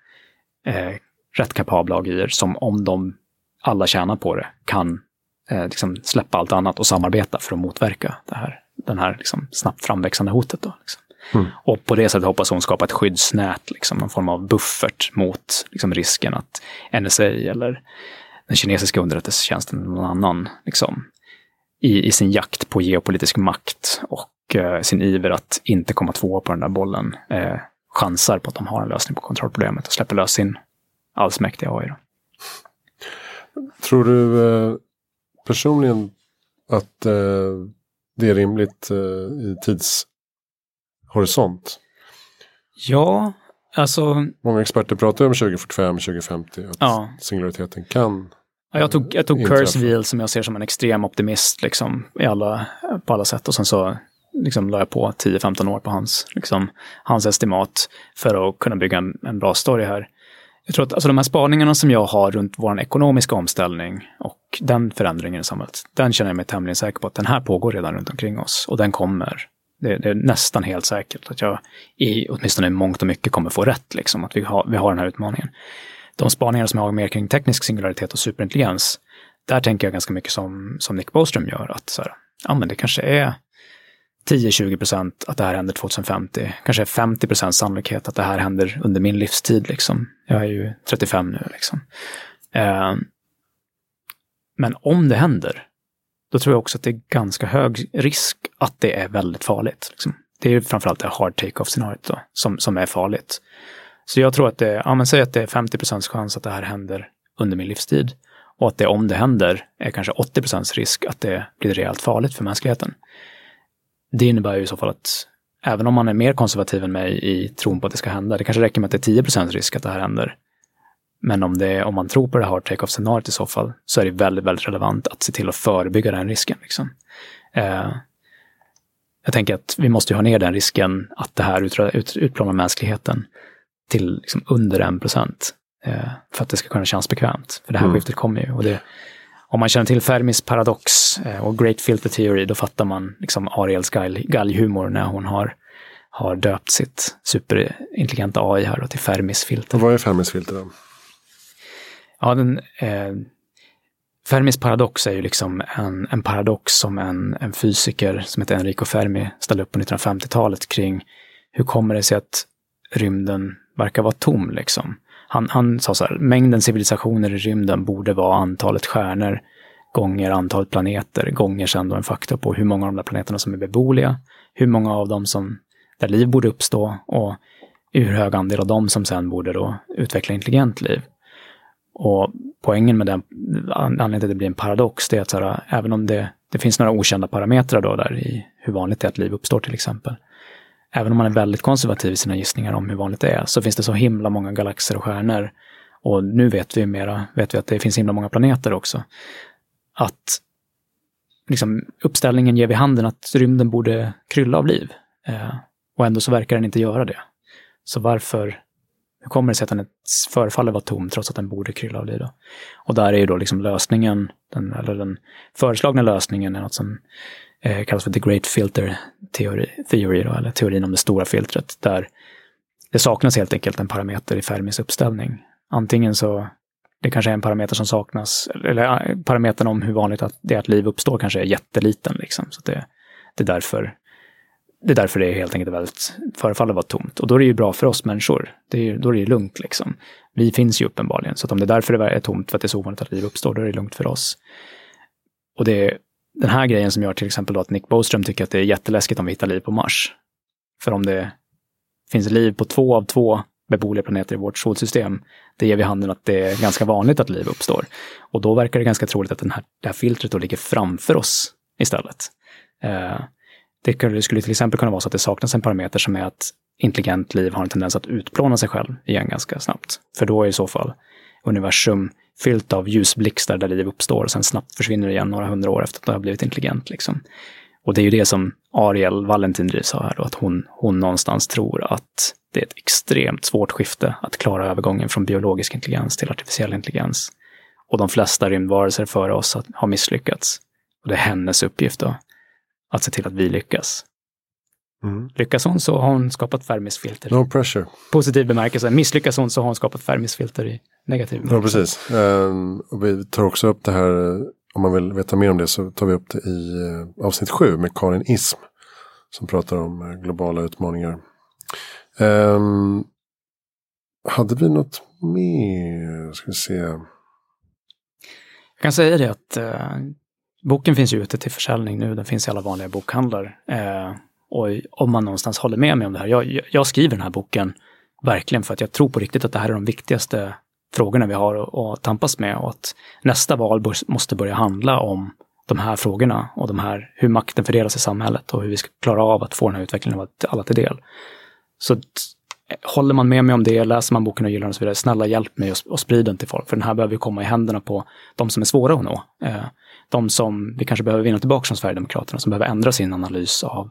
eh, rätt kapabla AGI som om de alla tjänar på det kan eh, liksom släppa allt annat och samarbeta för att motverka det här, den här liksom snabbt framväxande hotet. Då, liksom. mm. Och på det sättet hoppas hon skapa ett skyddsnät, liksom, någon form av buffert mot liksom, risken att NSA eller den kinesiska underrättelsetjänsten eller någon annan liksom, i, i sin jakt på geopolitisk makt och eh, sin iver att inte komma tvåa på den där bollen eh, chansar på att de har en lösning på kontrollproblemet och släpper lös sin allsmäktiga AI. Då. Tror du eh, personligen att eh, det är rimligt eh, i tidshorisont? Ja, alltså. Många experter pratar om 2045, 2050. Att ja. singulariteten kan Ja, jag tog, jag tog Kurzweil som jag ser som en extrem optimist liksom, i alla, på alla sätt. Och sen så liksom, la jag på 10-15 år på hans, liksom, hans estimat för att kunna bygga en, en, bra story här. Jag tror att alltså, de här spaningarna som jag har runt vår ekonomiska omställning och den förändringen i samhället, den känner jag mig tämligen säker på att den här pågår redan runt omkring oss och den kommer. Det, det är nästan helt säkert att jag i åtminstone mångt och mycket kommer få rätt, liksom, att vi har, vi har den här utmaningen de spaningar som jag har mer kring teknisk singularitet och superintelligens, där tänker jag ganska mycket som, som Nick Bostrom gör, att så här, ja men det kanske är 10-20 procent att det här händer 2050, kanske 50 procent sannolikhet att det här händer under min livstid. Liksom. Jag är ju 35 nu. Liksom. Eh, men om det händer, då tror jag också att det är ganska hög risk att det är väldigt farligt. Liksom. Det är ju framförallt det hard take-off scenariot som, som är farligt. Så jag tror att det, ja men säg att det är 50 procents chans att det här händer under min livstid. Och att det om det händer är kanske 80 procents risk att det blir rejält farligt för mänskligheten. Det innebär ju i så fall att även om man är mer konservativ än mig i tron på att det ska hända, det kanske räcker med att det är 10 procents risk att det här händer. Men om, det, om man tror på det här take-off scenariot i så fall, så är det väldigt, väldigt relevant att se till att förebygga den risken. Liksom. Eh, jag tänker att vi måste ha ner den risken att det här ut, ut, utplånar mänskligheten till liksom under en procent eh, för att det ska kunna kännas bekvämt. För det här mm. skiftet kommer ju. Och det, om man känner till Fermis paradox eh, och Great Filter Theory, då fattar man liksom Ariels galghumor när hon har, har döpt sitt superintelligenta AI här till Fermis filter. Och vad är Fermis filter då? Ja, den, eh, Fermis paradox är ju liksom en, en paradox som en, en fysiker som heter Enrico Fermi ställde upp på 1950-talet kring hur kommer det sig att rymden verkar vara tom liksom. Han, han sa så här, mängden civilisationer i rymden borde vara antalet stjärnor gånger antalet planeter, gånger sen då en faktor på hur många av de där planeterna som är beboeliga, hur många av dem som, där liv borde uppstå och hur hög andel av dem som sen borde då utveckla intelligent liv. Och poängen med den, anledningen till att det blir en paradox, det är att så här, även om det, det finns några okända parametrar då där i hur vanligt det är att liv uppstår till exempel, även om man är väldigt konservativ i sina gissningar om hur vanligt det är, så finns det så himla många galaxer och stjärnor. Och nu vet vi mera, vet vi att det finns himla många planeter också. Att liksom, uppställningen ger vid handen att rymden borde krylla av liv. Eh, och ändå så verkar den inte göra det. Så varför, hur kommer det sig att den förefaller vara tom trots att den borde krylla av liv? Då? Och där är ju då liksom lösningen, den, eller den föreslagna lösningen är något som eh, kallas för the great filter theory, theory då, eller teorin om det stora filtret, där det saknas helt enkelt en parameter i Fermis uppställning. Antingen så, det kanske är en parameter som saknas, eller eh, parametern om hur vanligt att det är att liv uppstår kanske är jätteliten. Liksom, så det, det är därför det är därför det helt enkelt väldigt, förefaller vara tomt. Och då är det ju bra för oss människor. Det är, då är det ju lugnt liksom. Vi finns ju uppenbarligen. Så att om det är därför det är tomt, för att det är så ovanligt att liv uppstår, då är det lugnt för oss. Och det den här grejen som gör till exempel då att Nick Boström tycker att det är jätteläskigt om vi hittar liv på Mars. För om det finns liv på två av två beboeliga planeter i vårt solsystem, det ger vid handen att det är ganska vanligt att liv uppstår. Och då verkar det ganska troligt att den här, det här filtret då ligger framför oss istället. Eh, det skulle till exempel kunna vara så att det saknas en parameter som är att intelligent liv har en tendens att utplåna sig själv igen ganska snabbt. För då är i så fall universum fyllt av ljusblixtar där liv uppstår och sen snabbt försvinner igen några hundra år efter att det har blivit intelligent. Liksom. Och det är ju det som Ariel Valentin sa här då, att hon, hon någonstans tror att det är ett extremt svårt skifte att klara övergången från biologisk intelligens till artificiell intelligens. Och de flesta rymdvarelser före oss har misslyckats. Och det är hennes uppgift då, att se till att vi lyckas. Mm. Lyckas hon så har hon skapat Fermis filter. No pressure. Positiv bemärkelse. Misslyckas hon så har hon skapat Fermis filter i negativ. Ja, precis. Um, och vi tar också upp det här, om man vill veta mer om det så tar vi upp det i uh, avsnitt sju med Karin Ism. Som pratar om uh, globala utmaningar. Um, hade vi något mer? Ska vi se. Jag kan säga det att uh, boken finns ju ute till försäljning nu. Den finns i alla vanliga bokhandlar. Och om man någonstans håller med mig om det här. Jag, jag, skriver den här boken verkligen för att jag tror på riktigt att det här är de viktigaste frågorna vi har att, tampas med och att nästa val måste börja handla om de här frågorna och de här, hur makten fördelas i samhället och hur vi ska klara av att få den här utvecklingen av alla till del. Så håller man med mig om det, läser man boken och gillar den och så vidare, snälla hjälp mig och sprida den till folk. För den här behöver komma i händerna på de som är svåra att nå. Eh, de som vi kanske behöver vinna tillbaka från Sverigedemokraterna, som behöver ändra sin analys av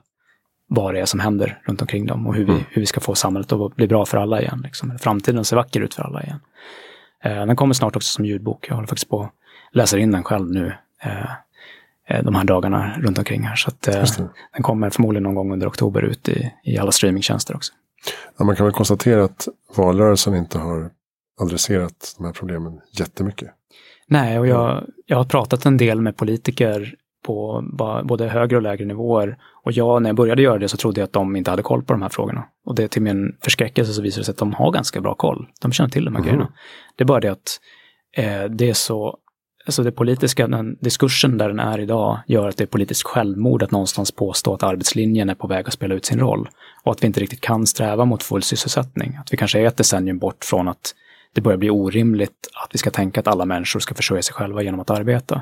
vad det är som händer runt omkring dem och hur vi, mm. hur vi ska få samhället att bli bra för alla igen. Liksom. Framtiden ser vacker ut för alla igen. Eh, den kommer snart också som ljudbok. Jag håller faktiskt på att läsa in den själv nu eh, eh de här dagarna runt omkring här. Så att, den kommer förmodligen någon gång under oktober ut i, i alla streamingtjänster också. Ja, man kan väl konstatera att valrörelsen inte har adresserat de här problemen jättemycket. Nej, och jag, jag har pratat en del med politiker på både högre och lägre nivåer. Och jag, när jag började göra det så trodde jag att de inte hade koll på de här frågorna. Och det till min förskräckelse så visar det sig att de har ganska bra koll. De känner till de här mm. grejerna. Det är bara det att eh, det är så, alltså det politiska, den diskursen där den är idag gör att det är politiskt självmord att någonstans påstå att arbetslinjen är på väg att spela ut sin roll. Och att vi inte riktigt kan sträva mot full sysselsättning. Att vi kanske är ett decennium bort från att det börjar bli orimligt att vi ska tänka att alla människor ska försörja sig själva genom att arbeta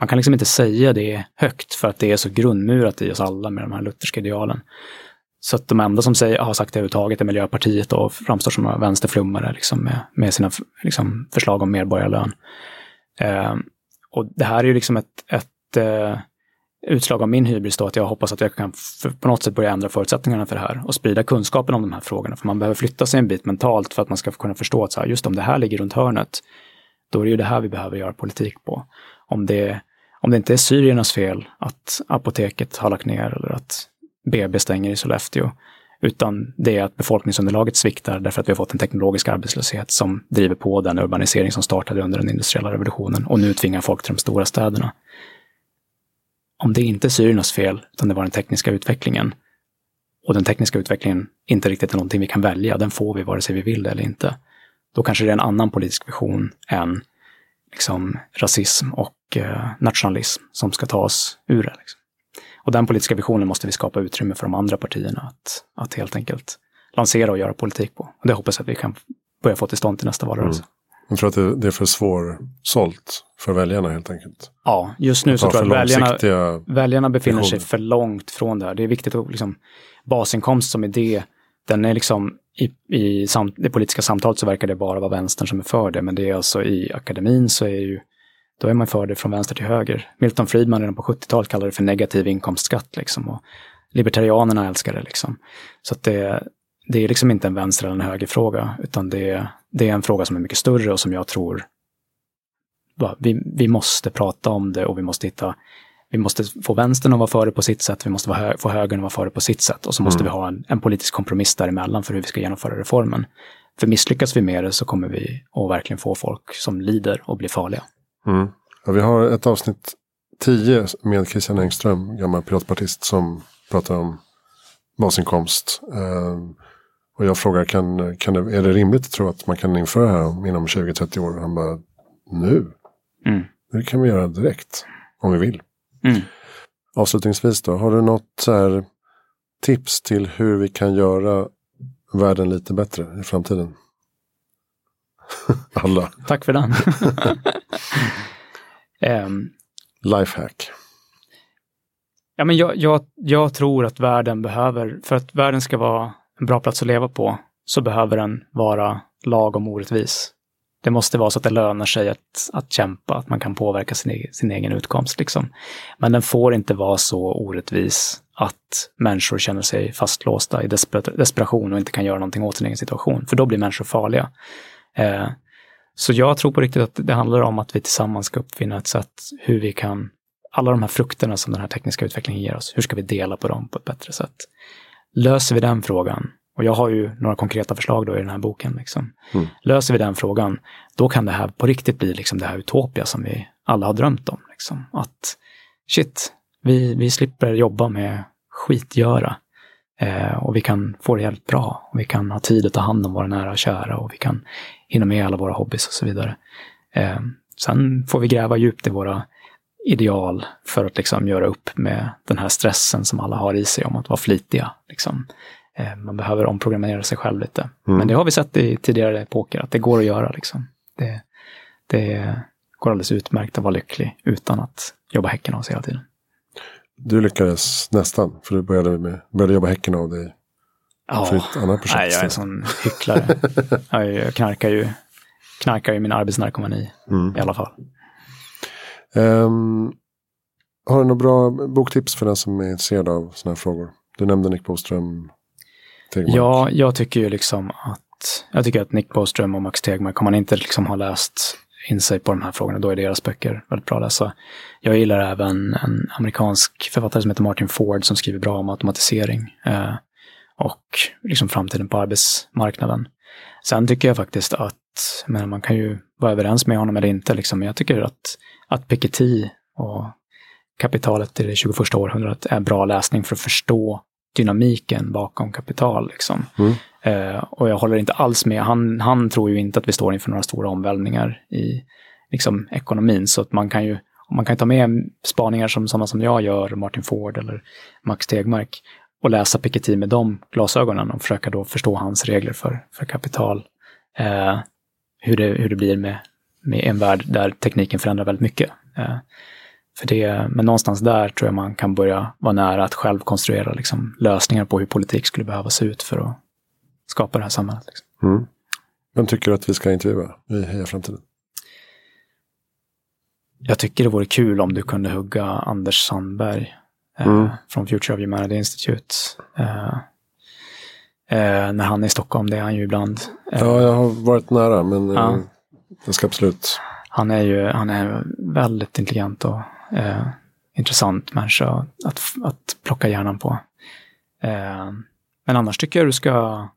man kan liksom inte säga det högt för att det är så grundmurat i oss alla med de här lutherska idealen. Så att de enda som säger, har sagt det överhuvudtaget är Miljöpartiet och framstår som vänsterflummare liksom med, med sina liksom, förslag om medborgarlön. Eh, och det här är ju liksom ett, ett eh, utslag av min hybris då, att jag hoppas att jag kan på något sätt börja ändra förutsättningarna för det här och sprida kunskapen om de här frågorna. För man behöver flytta sig en bit mentalt för att man ska kunna förstå att så här, just om det här ligger runt hörnet, då är det ju det här vi behöver göra politik på om det, om det inte är syriernas fel att apoteket har lagt ner eller att BB stänger i Sollefteå, utan det är att befolkningsunderlaget sviktar därför att vi har fått en teknologisk arbetslöshet som driver på den urbanisering som startade under den industriella revolutionen och nu tvingar folk till de stora städerna. Om det inte är syriernas fel, utan det var den tekniska utvecklingen, och den tekniska utvecklingen inte riktigt är någonting vi kan välja, den får vi vare sig vi vill det eller inte, då kanske det är en annan politisk vision än liksom, rasism och eh, nationalism som ska ta oss ur det. Liksom. Och den politiska visionen måste vi skapa utrymme för de andra partierna att, att helt enkelt lansera och göra politik på. Och det hoppas jag att vi kan börja få till stånd till nästa valrörelse. Mm. Jag tror att det, det är för svårsålt för väljarna helt enkelt. Ja, just nu så tror jag att väljarna, väljarna befinner sig för långt från det här. Det är viktigt att liksom, basinkomst som idé, den är liksom i, i sam, det politiska samtalet så verkar det bara vara vänstern som är för det, men det är alltså i akademin så är ju då är man för det från vänster till höger. Milton Friedman redan på 70-talet kallade det för negativ inkomstskatt liksom. Och libertarianerna älskar det liksom. Så att det, det är liksom inte en vänster eller en högerfråga, utan det, det är en fråga som är mycket större och som jag tror vi, vi måste prata om det och vi måste hitta vi måste få vänstern att vara före på sitt sätt, vi måste hö få högern att vara före på sitt sätt och så måste mm. vi ha en, en, politisk kompromiss däremellan för hur vi ska genomföra reformen. För misslyckas vi med det så kommer vi att verkligen få folk som lider och blir farliga. Mm. Ja, vi har ett avsnitt 10 med Christian Engström, gammal piratpartist, som pratar om basinkomst. Eh, och jag frågar, kan, kan det, är det rimligt att tro att man kan införa det här inom 20-30 år? Han bara, nu? Mm. Det kan vi göra direkt, om vi vill. Mm. Avslutningsvis då, har du något tips till hur vi kan göra världen lite bättre i framtiden? [laughs] Alla. Tack för den. um, [laughs] Lifehack. Ja, men jag, jag, jag tror att världen behöver, för att världen ska vara en bra plats att leva på, så behöver den vara lagom orättvis. Det måste vara så att det lönar sig att, att kämpa, att man kan påverka sin, egen, sin egen utkomst. Liksom. Men den får inte vara så orättvis att människor känner sig fastlåsta i desperation och inte kan göra någonting åt sin egen situation, för då blir människor farliga. Eh, så jag tror på riktigt att det handlar om att vi tillsammans ska uppfinna ett sätt hur vi kan, alla de här frukterna som den här tekniska utvecklingen ger oss, hur ska vi dela på dem på ett bättre sätt? Löser vi den frågan, och jag har ju några konkreta förslag då i den här boken, liksom. Mm. löser vi den frågan, då kan det här på riktigt bli liksom det här utopia som vi alla har drömt om. Liksom. Att shit, vi, vi slipper jobba med skitgöra. Eh, och vi kan få det helt bra. Och vi kan ha tid att ta hand om våra nära och kära och vi kan hinna med alla våra hobbys och så vidare. Eh, sen får vi gräva djupt i våra ideal för att liksom göra upp med den här stressen som alla har i sig om att vara flitiga. Liksom. Eh, man behöver omprogrammera sig själv lite. Mm. Men det har vi sett i tidigare epoker, att det går att göra. Liksom. Det, det går alldeles utmärkt att vara lycklig utan att jobba häcken av sig hela tiden. Du lyckades nästan, för du började, med, började jobba häcken av dig Ja, för ett annat projekt. nej, jag är en sån hycklare. [laughs] jag, knarkar ju, knarkar ju min arbetsnarkomani Mm. i alla fall. Ehm, har du några bra boktips för den som är intresserad av sådana här frågor? Du nämnde Nick Boström. Tegmark. Ja, jag tycker ju liksom att, jag tycker att Nick Boström och Max Tegmark, om man inte liksom har läst in sig på de här frågorna, då är deras böcker väldigt bra att läsa. Jag gillar även en amerikansk författare som heter Martin Ford som skriver bra om automatisering eh, och liksom framtiden på arbetsmarknaden. Sen tycker jag faktiskt att, men man kan ju vara överens med honom eller inte, liksom, men jag tycker att, att Piketty och kapitalet i det 21 århundradet är bra läsning för att förstå dynamiken bakom kapital. Liksom. Mm. Eh, och jag håller inte alls med. Han, han tror ju inte att vi står inför några stora omvälvningar i liksom, ekonomin. Så att man kan ju man kan ta med spaningar som sådana som jag gör, Martin Ford eller Max Tegmark, och läsa Piketty med de glasögonen och försöka då förstå hans regler för, för kapital. Eh, hur, det, hur det blir med, med en värld där tekniken förändrar väldigt mycket. Eh, för det, men någonstans där tror jag man kan börja vara nära att själv konstruera liksom, lösningar på hur politik skulle behöva se ut för att skapa det här samhället. Liksom. Mm. Vem tycker du att vi ska intervjua i Heja Framtiden? Jag tycker det vore kul om du kunde hugga Anders Sandberg eh, Mm. från Future of Humanity Institute. Eh, eh, när han är i Stockholm, det är han ju ibland. Eh, Ja, jag har varit nära, men eh, Ja. jag ska absolut. Han är ju han är väldigt intelligent och eh, intressant människa att, att plocka hjärnan på. Eh, men annars tycker jag du ska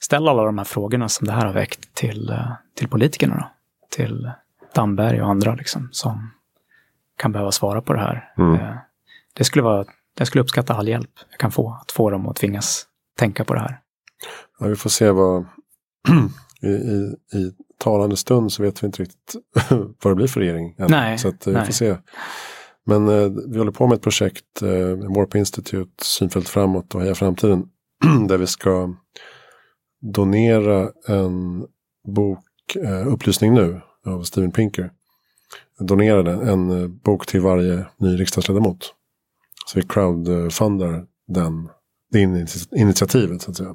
ställa alla de här frågorna som det här har väckt till, eh, till politikerna. Då. Till Damberg och andra liksom, som kan behöva svara på det här. Mm. Eh, det skulle vara, jag skulle uppskatta all hjälp jag kan få att få dem att tvingas tänka på det här. Ja, vi får se vad... [clears throat] I, i, I talande stund så vet vi inte riktigt [laughs] vad det blir för regering. än. Nej, Så att, eh, vi nej. får se. Men eh, vi håller på med ett projekt, eh, Warp Institute, Synfält framåt och Heja Framtiden. [clears throat] där vi ska donera en bok, eh, Upplysning nu, av Steven Pinker. Donera den, en eh, bok till varje ny riksdagsledamot. Så vi crowdfundar den, det ini- initiativet så att säga.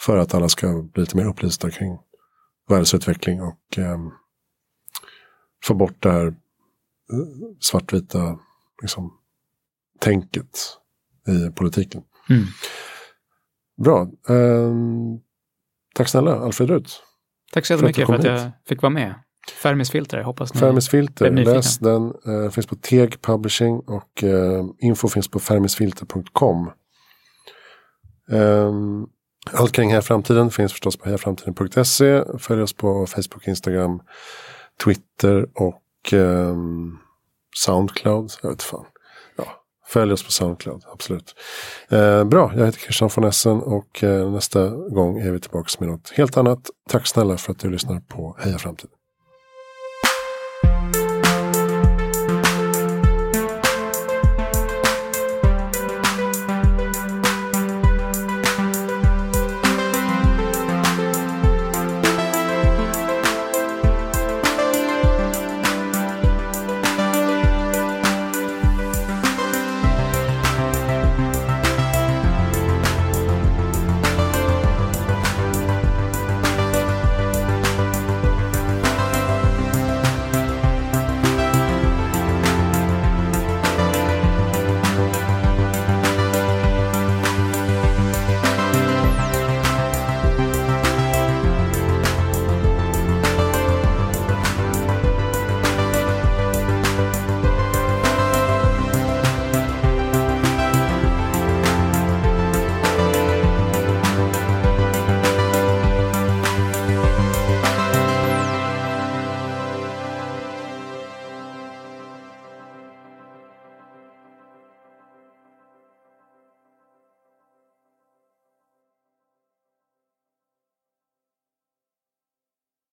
För att alla ska bli lite mer upplysta kring världsutveckling och ehm, få bort det här eh, svartvita liksom, tänket i politiken. Mm. Bra. Ehm, tack snälla Alfred Ruth. Tack så För att jättemycket för att jag fick vara med. Fermis filter, hoppas ni... Fermis Filter, läs den. Eh, finns på Teg Publishing och eh, info finns på fermisfilter.com. Um, allt kring Heja Framtiden finns förstås på hejaframtiden.se. Följ oss på Facebook, Instagram, Twitter och eh, Soundcloud. Jag vet fan. Ja, Följ oss på Soundcloud, absolut. Eh, bra, jag heter Christian von Essen och eh, nästa gång är vi tillbaka med något helt annat. Tack snälla för att du lyssnar på Heja Framtiden.